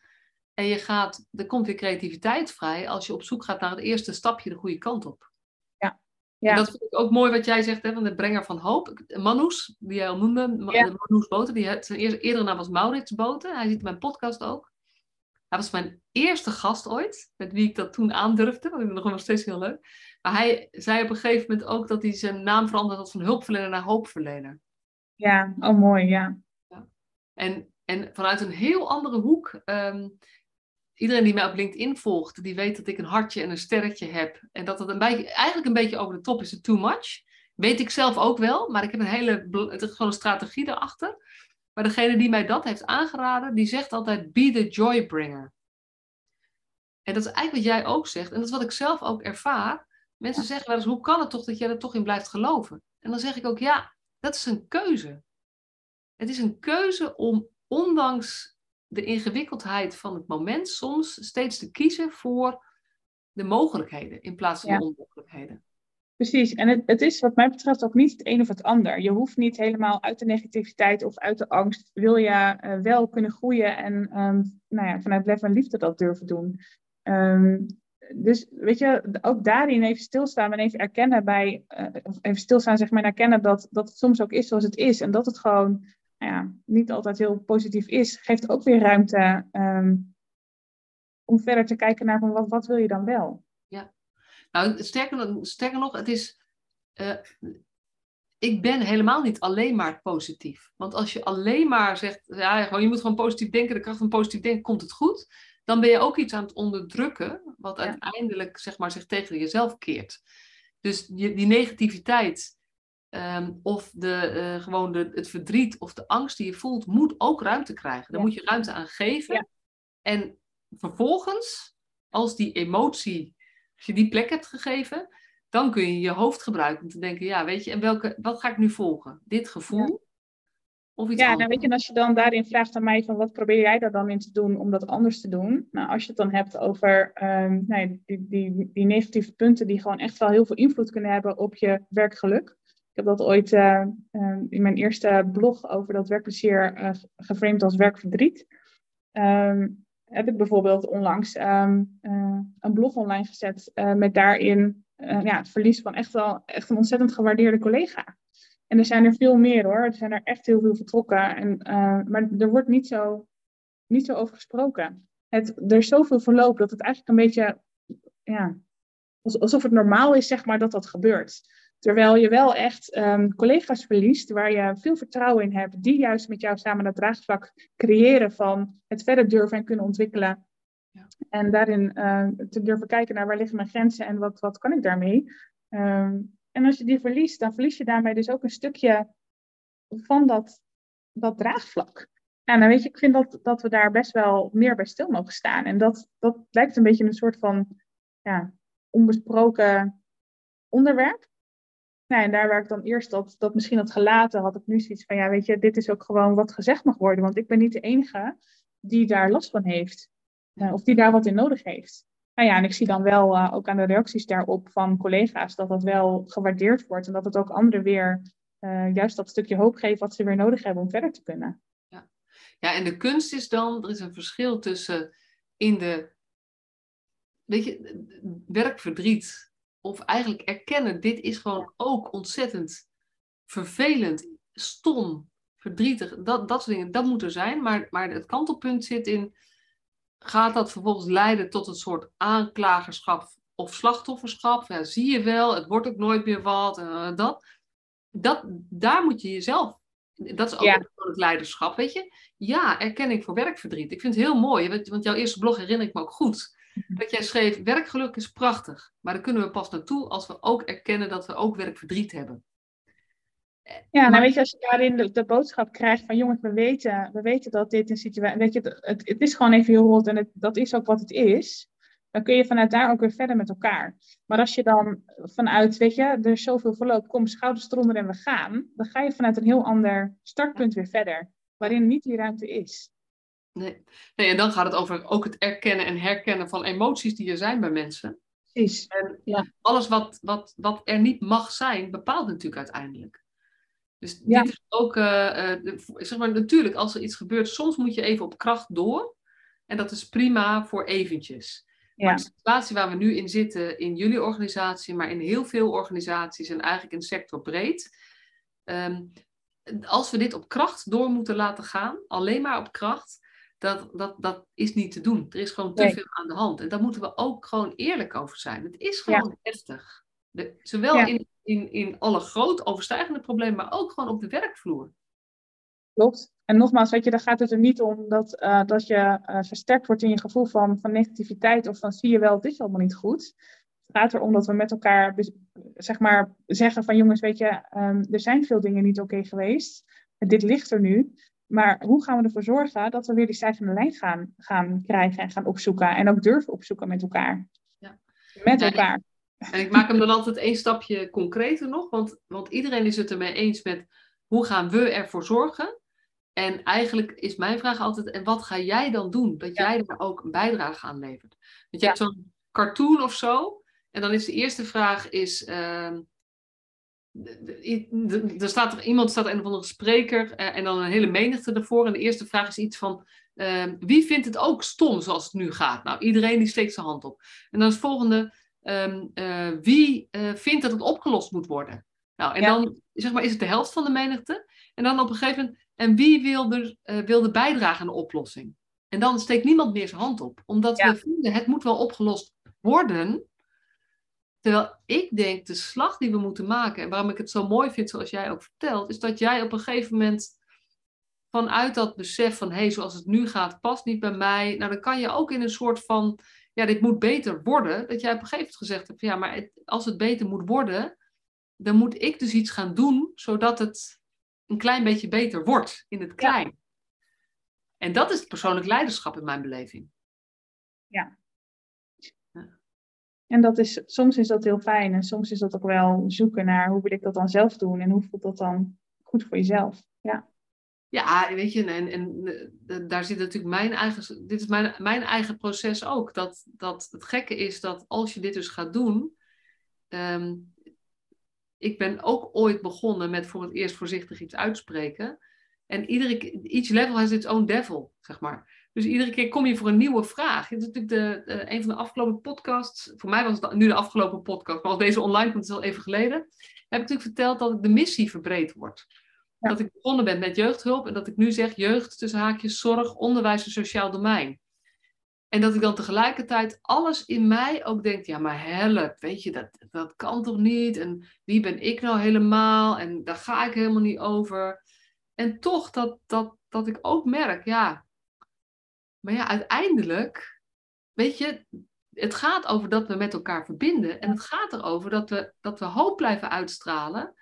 En je gaat, er komt weer creativiteit vrij als je op zoek gaat naar het eerste stapje de goede kant op. Ja. ja. En dat vind ik ook mooi wat jij zegt, hè, van de brenger van hoop. Manus, die jij al noemde, ja. Manus Boten, die, zijn eerdere naam was Maurits Boten. Hij ziet mijn podcast ook. Hij was mijn eerste gast ooit, met wie ik dat toen aandurfde. Dat vind ik nog steeds heel leuk. Maar hij zei op een gegeven moment ook dat hij zijn naam veranderd had van hulpverlener naar hoopverlener. Ja, oh mooi, ja. ja. En, en vanuit een heel andere hoek. Ehm, iedereen die mij op LinkedIn volgt, die weet dat ik een hartje en een sterretje heb. En dat het een beetje, eigenlijk een beetje over de top is, het too much. Weet ik zelf ook wel, maar ik heb een hele, het is gewoon een strategie erachter. Maar degene die mij dat heeft aangeraden, die zegt altijd, be the joy bringer. En dat is eigenlijk wat jij ook zegt. En dat is wat ik zelf ook ervaar. Mensen zeggen wel eens, hoe kan het toch dat jij er toch in blijft geloven? En dan zeg ik ook, ja, dat is een keuze. Het is een keuze om ondanks de ingewikkeldheid van het moment soms steeds te kiezen voor de mogelijkheden in plaats van de onmogelijkheden. Precies, en het, het, is wat mij betreft ook niet het een of het ander. Je hoeft niet helemaal uit de negativiteit of uit de angst, wil je uh, wel kunnen groeien en um, nou ja, vanuit lef en liefde dat durven doen. Um, dus weet je, ook daarin even stilstaan en even erkennen bij, uh, even stilstaan zeg maar en erkennen dat, dat het soms ook is zoals het is en dat het gewoon nou ja, niet altijd heel positief is, geeft ook weer ruimte um, om verder te kijken naar van wat, wat wil je dan wel. Nou sterker, sterker nog, het is, uh, ik ben helemaal niet alleen maar positief. Want als je alleen maar zegt, ja, gewoon, je moet gewoon positief denken, de kracht van positief denken, komt het goed dan ben je ook iets aan het onderdrukken, wat uiteindelijk zeg maar, zich tegen jezelf keert. Dus die, die negativiteit ehm, of de, uh, gewoon de, het verdriet of de angst die je voelt, moet ook ruimte krijgen. Daar moet je ruimte aan geven. En vervolgens, als die emotie, als je die plek hebt gegeven, dan kun je je hoofd gebruiken om te denken, ja, weet je, en welke, wat ga ik nu volgen? Dit gevoel ja, nou weet je, als je dan daarin vraagt aan mij van wat probeer jij daar dan in te doen om dat anders te doen? Nou, als je het dan hebt over um, nou, die, die, die, negatieve punten die gewoon echt wel heel veel invloed kunnen hebben op je werkgeluk. Ik heb dat ooit uh, in mijn eerste blog over dat werkplezier uh, geframed als werkverdriet. Um, heb ik bijvoorbeeld onlangs um, uh, een blog online gezet met daarin ja, het verlies van echt wel echt een ontzettend gewaardeerde collega. En er zijn er veel meer hoor. Er zijn er echt heel veel vertrokken. En, maar er wordt niet zo, niet zo over gesproken. Het, er is zoveel verloop dat het eigenlijk een beetje, ja, alsof het normaal is, zeg maar, dat dat gebeurt. Terwijl je wel echt um, collega's verliest waar je veel vertrouwen in hebt, die juist met jou samen dat draagvlak creëren van het verder durven en kunnen ontwikkelen. Ja. En daarin uh, te durven kijken naar waar liggen mijn grenzen en wat, wat kan ik daarmee. Um, en als je die verliest, dan verlies je daarmee dus ook een stukje van dat, dat draagvlak. En dan weet je, ik vind dat, dat we daar best wel meer bij stil mogen staan. En dat, dat lijkt een beetje een soort van ja, onbesproken onderwerp. Nou, en daar waar ik dan eerst dat, dat misschien had gelaten, had ik nu zoiets van, ja, weet je, dit is ook gewoon wat gezegd mag worden. Want ik ben niet de enige die daar last van heeft. Uh, of die daar wat in nodig heeft. Nou ja, en ik zie dan wel uh, ook aan de reacties daarop van collega's dat dat wel gewaardeerd wordt en dat het ook anderen weer uh, juist dat stukje hoop geeft wat ze weer nodig hebben om verder te kunnen. Ja. ja, en de kunst is dan, er is een verschil tussen in de, weet je, werkverdriet of eigenlijk erkennen, dit is gewoon ook ontzettend vervelend, stom, verdrietig, dat, dat soort dingen, dat moet er zijn, maar, maar het kantelpunt zit in gaat dat vervolgens leiden tot een soort aanklagerschap of slachtofferschap? Ja, zie je wel, het wordt ook nooit meer wat. Uh, dat, dat, daar moet je jezelf. Dat is ook ja. het leiderschap, weet je? Ja, erkenning voor werkverdriet. Ik vind het heel mooi, want jouw eerste blog herinner ik me ook goed. Mhm. Dat jij schreef: werkgeluk is prachtig, maar daar kunnen we pas naartoe als we ook erkennen dat we ook werkverdriet hebben. Ja, nou weet je, als je daarin de, de, boodschap krijgt van jongens, we weten, we weten dat dit een situatie, weet je, het, het is gewoon even heel rot en het, dat is ook wat het is. Dan kun je vanuit daar ook weer verder met elkaar. Maar als je dan vanuit, weet je, er is zoveel verloop, kom schouders eronder en we gaan, dan ga je vanuit een heel ander startpunt weer verder, waarin niet die ruimte is. Nee. nee, en dan gaat het over ook het erkennen en herkennen van emoties die er zijn bij mensen. Precies. En ja. alles wat, wat, wat er niet mag zijn, bepaalt natuurlijk uiteindelijk. Dus dit is ook, uh, zeg maar, natuurlijk, als er iets gebeurt, soms moet je even op kracht door. En dat is prima voor eventjes. Ja. Maar de situatie waar we nu in zitten, in jullie organisatie, maar in heel veel organisaties en eigenlijk in sector breed. Um, als we dit op kracht door moeten laten gaan, alleen maar op kracht, dat, dat, dat is niet te doen. Er is gewoon te veel aan de hand. En daar moeten we ook gewoon eerlijk over zijn. Het is gewoon heftig. De, zowel in, in, in alle groot overstijgende problemen, maar ook gewoon op de werkvloer. Klopt. En nogmaals, weet je, daar gaat het er niet om dat, uh, dat je uh, versterkt wordt in je gevoel van, van negativiteit of van zie je wel, het is allemaal niet goed. Het gaat erom dat we met elkaar zeg maar, zeggen van jongens, weet je, um, er zijn veel dingen niet oké geweest. Dit ligt er nu. Maar hoe gaan we ervoor zorgen dat we weer die stijgende lijn gaan, gaan krijgen en gaan opzoeken? En ook durven opzoeken met elkaar. Ja. Met elkaar. En ik maak hem dan altijd één stapje concreter nog. Want, want iedereen is het ermee eens met hoe gaan we ervoor zorgen? En eigenlijk is mijn vraag altijd, en wat ga jij dan doen? Dat jij er ook een bijdrage aan levert. Want je hebt zo'n cartoon of zo. En dan is de eerste vraag is, uh, er staat er iemand, staat een of andere spreker uh, en dan een hele menigte ervoor. En de eerste vraag is iets van, uh, wie vindt het ook stom zoals het nu gaat? Nou, iedereen die steekt zijn hand op. En dan is het volgende, um, wie vindt dat het opgelost moet worden? Nou, en dan zeg maar, is het de helft van de menigte. En dan op een gegeven moment, en wie wil er, wil er bijdragen aan de oplossing? En dan steekt niemand meer zijn hand op. Omdat we vinden, het moet wel opgelost worden. Terwijl ik denk, de slag die we moeten maken, en waarom ik het zo mooi vind zoals jij ook vertelt, is dat jij op een gegeven moment vanuit dat besef van, hé, hey, zoals het nu gaat, past niet bij mij. Nou, dan kan je ook in een soort van, ja, dit moet beter worden. Dat jij op een gegeven moment gezegd hebt, ja, maar als het beter moet worden, dan moet ik dus iets gaan doen, zodat het een klein beetje beter wordt in het klein. En dat is het persoonlijk leiderschap in mijn beleving. Ja, en dat is, soms is dat heel fijn en soms is dat ook wel zoeken naar hoe wil ik dat dan zelf doen en hoe voelt dat dan goed voor jezelf. Ja. Ja, weet je, en, en eh, daar zit natuurlijk mijn eigen, dit is mijn, mijn eigen proces ook. Dat, dat het gekke is dat als je dit dus gaat doen, ehm, ik ben ook ooit begonnen met voor het eerst voorzichtig iets uitspreken. En iedere, each level has its own devil, zeg maar. Dus iedere keer kom je voor een nieuwe vraag. Het is natuurlijk de, een van de afgelopen podcasts. Voor mij was het nu de afgelopen podcast, maar als deze online komt, is al even geleden. Heb ik natuurlijk verteld dat de missie verbreed wordt. Dat ik begonnen ben met jeugdhulp en dat ik nu zeg jeugd tussen haakjes, zorg, onderwijs en sociaal domein. En dat ik dan tegelijkertijd alles in mij ook denk, ja maar help, weet je, dat, dat kan toch niet? En wie ben ik nou helemaal? En daar ga ik helemaal niet over. En toch dat, dat, dat ik ook merk, ja, maar ja, uiteindelijk, weet je, het gaat over dat we met elkaar verbinden. En het gaat erover dat we, dat we hoop blijven uitstralen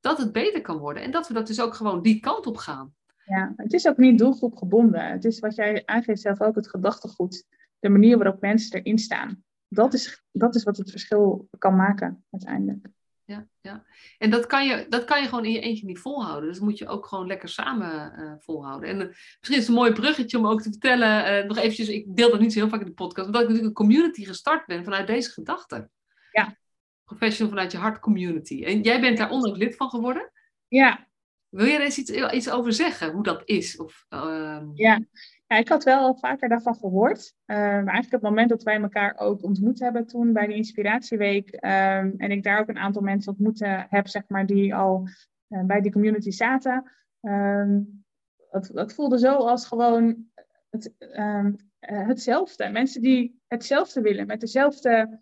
dat het beter kan worden. En dat we dat dus ook gewoon die kant op gaan. Ja, het is ook niet doelgroepgebonden. Het is wat jij aangeeft zelf ook, het gedachtegoed. De manier waarop mensen erin staan. Dat is, dat is wat het verschil kan maken uiteindelijk ja, ja. En dat kan, je, dat kan je gewoon in je eentje niet volhouden. Dus moet je ook gewoon lekker samen uh, volhouden. En uh, misschien is het een mooi bruggetje om ook te vertellen, uh, nog eventjes, ik deel dat niet zo heel vaak in de podcast, omdat ik natuurlijk een community gestart ben vanuit deze gedachte. Ja. Professional vanuit je hart community. En jij bent daar onlangs lid van geworden? Ja. Wil je er eens iets, iets over zeggen, hoe dat is? Of, ehm, Ja, ja, ik had wel vaker daarvan gehoord. Uh, maar eigenlijk het moment dat wij elkaar ook ontmoet hebben toen bij de Inspiratieweek. Ehm, en ik daar ook een aantal mensen ontmoet heb, zeg maar, die al uh, bij die community zaten. Um, het, het, voelde zo als gewoon het, um, hetzelfde. Mensen die hetzelfde willen, met dezelfde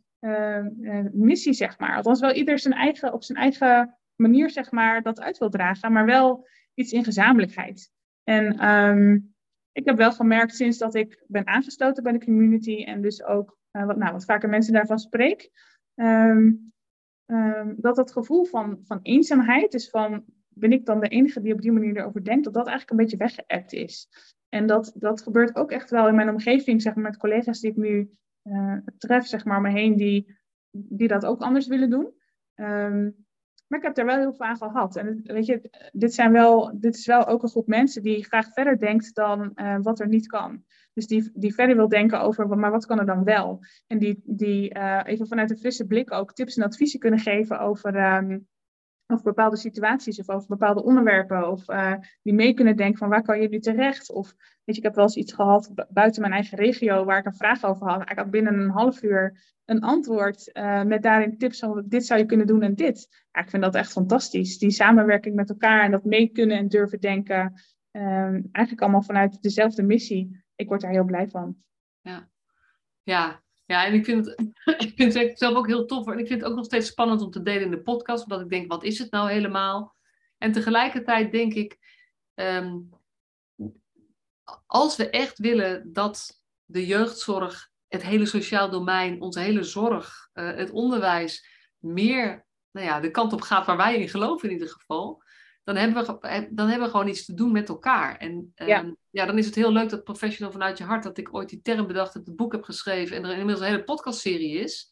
missie, zeg maar. Althans wel ieder zijn eigen, op zijn eigen manier, zeg maar, dat uit wil dragen. Maar wel iets in gezamenlijkheid. En ik heb wel gemerkt sinds dat ik ben aangesloten bij de community en dus ook uh, wat, nou, wat vaker mensen daarvan spreek, um, um, dat het gevoel van, van eenzaamheid, dus van ben ik dan de enige die op die manier erover denkt, dat dat eigenlijk een beetje weggeëpt is. En dat, dat gebeurt ook echt wel in mijn omgeving, zeg maar, met collega's die ik nu uh, tref, zeg maar, om me heen, die, die dat ook anders willen doen. Um, maar ik heb er wel heel veel aan gehad. En weet je, dit, zijn wel, dit is wel ook een groep mensen die graag verder denkt dan uh, wat er niet kan. Dus die, die verder wil denken over, maar wat kan er dan wel? En die, die uh, even vanuit een frisse blik ook tips en adviezen kunnen geven over, um, over bepaalde situaties of over bepaalde onderwerpen. Of uh, die mee kunnen denken van waar kan je nu terecht? Of weet je, ik heb wel eens iets gehad buiten mijn eigen regio waar ik een vraag over had. Ik had binnen een half uur een antwoord uh, met daarin tips van dit zou je kunnen doen en dit. Ja, ik vind dat echt fantastisch. Die samenwerking met elkaar en dat mee kunnen en durven denken. Um, eigenlijk allemaal vanuit dezelfde missie. ik word daar heel blij van. Ja, ja. Ja en ik vind, het, [laughs] ik vind het zelf ook heel tof. En ik vind het ook nog steeds spannend om te delen in de podcast. Omdat ik denk, wat is het nou helemaal? En tegelijkertijd denk ik, ehm, als we echt willen dat de jeugdzorg, het hele sociaal domein, onze hele zorg, uh, het onderwijs meer nou ja, de kant op gaat waar wij in geloven in ieder geval, dan hebben we, eh, dan hebben we gewoon iets te doen met elkaar. En ja. Ehm, ja. dan is het heel leuk dat Professional vanuit je hart, dat ik ooit die term bedacht, dat het boek heb geschreven en er inmiddels een hele podcastserie is.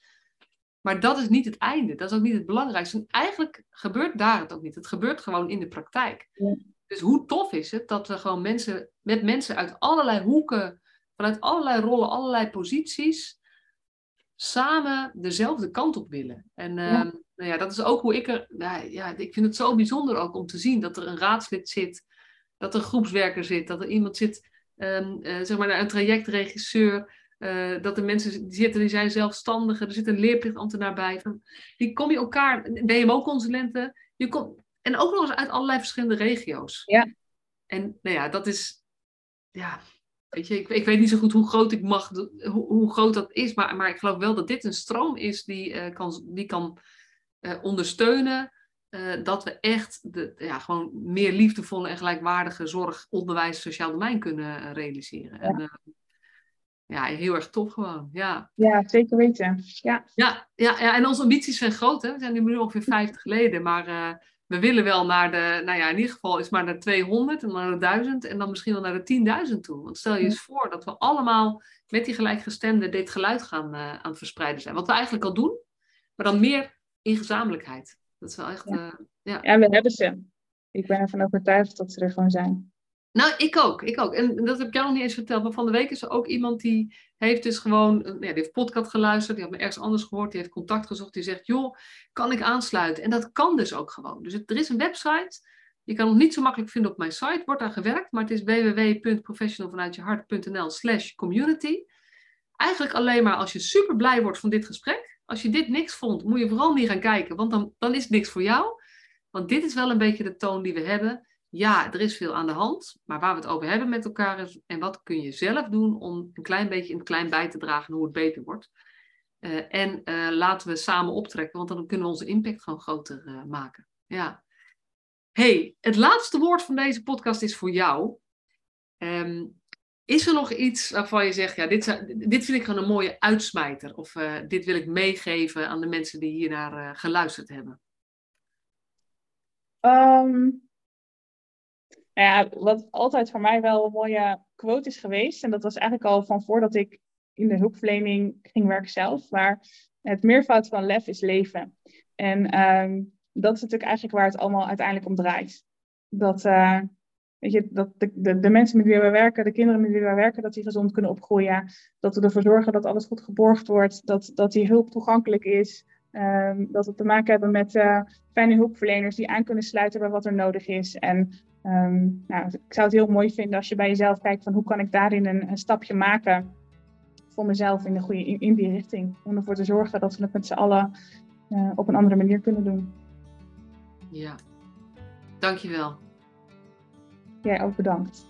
Maar dat is niet het einde, dat is ook niet het belangrijkste. En eigenlijk gebeurt daar het ook niet. Het gebeurt gewoon in de praktijk. Ja. Dus hoe tof is het dat we gewoon mensen, met mensen uit allerlei hoeken, vanuit allerlei rollen, allerlei posities, samen dezelfde kant op willen. En ja. Ehm, nou ja, dat is ook hoe ik er. Nou ja, ik vind het zo bijzonder ook om te zien dat er een raadslid zit, dat er een groepswerker zit, dat er iemand zit, um, uh, zeg maar, een trajectregisseur. Uh, dat er mensen die zitten, die zijn zelfstandigen. Er zit een leerplichtambtenaar bij. Van, die kom je elkaar, BMO-consulenten. Je komt, en ook nog eens uit allerlei verschillende regio's. Ja. En nou ja, dat is. Ja, weet je, ik, ik weet niet zo goed hoe groot ik mag, hoe, hoe groot dat is. Maar, maar ik geloof wel dat dit een stroom is die, uh, kan, die kan uh, ondersteunen. Uh, dat we echt de, ja, gewoon meer liefdevolle en gelijkwaardige zorg, onderwijs, sociaal domein kunnen realiseren. Ja. En, ja, heel erg tof gewoon. Ja, ja zeker weten. Ja. Ja, ja, ja, en onze ambities zijn groot. Hè? We zijn nu ongeveer 50 geleden, maar we willen wel naar de, nou ja, in ieder geval is maar naar 200 en dan naar de 1000 en dan misschien wel naar de 10.000 toe. Want stel je eens voor dat we allemaal met die gelijkgestemden dit geluid gaan aan het verspreiden zijn. Wat we eigenlijk al doen, maar dan meer in gezamenlijkheid. Dat is wel echt. Ja, uh, ja. ja we hebben ze. Ik ben ervan overtuigd dat ze er gewoon zijn. Nou, ik ook, ik ook. En dat heb ik jou nog niet eens verteld. Maar van de week is er ook iemand die heeft dus gewoon, ja, die heeft podcast geluisterd, die had me ergens anders gehoord, die heeft contact gezocht, die zegt, joh, kan ik aansluiten? En dat kan dus ook gewoon. Dus er is een website, je kan het niet zo makkelijk vinden op mijn site, wordt daar gewerkt, maar het is www.professionalvanuitjehart.nl slash community. Eigenlijk alleen maar als je super blij wordt van dit gesprek, als je dit niks vond, moet je vooral niet gaan kijken, want dan, dan is het niks voor jou. Want dit is wel een beetje de toon die we hebben. Ja, er is veel aan de hand, maar waar we het over hebben met elkaar is en wat kun je zelf doen om een klein beetje het klein bij te dragen hoe het beter wordt. Uh, en uh, laten we samen optrekken, want dan kunnen we onze impact gewoon groter uh, maken. Ja. hey, het laatste woord van deze podcast is voor jou. Um, is er nog iets waarvan je zegt, ja, dit, dit vind ik gewoon een mooie uitsmijter? Of dit wil ik meegeven aan de mensen die hier naar uh, geluisterd hebben? Um, ja, wat altijd voor mij wel een mooie quote is geweest, en dat was eigenlijk al van voordat ik in de hulpverlening ging werken zelf, maar het meervoud van lef is leven. En um, dat is natuurlijk eigenlijk waar het allemaal uiteindelijk om draait. Dat, uh, Weet je, dat de, de, de, mensen met wie we werken, de kinderen met wie we werken, dat die gezond kunnen opgroeien. Dat we ervoor zorgen dat alles goed geborgd wordt. Dat, dat die hulp toegankelijk is. Um, dat we te maken hebben met uh, fijne hulpverleners die aan kunnen sluiten bij wat er nodig is. En um, nou, ik zou het heel mooi vinden als je bij jezelf kijkt van hoe kan ik daarin een, een stapje maken voor mezelf in, de goede, in, in, die richting. Om ervoor te zorgen dat we het met z'n allen uh, op een andere manier kunnen doen. Ja, dankjewel. Jij ook bedankt.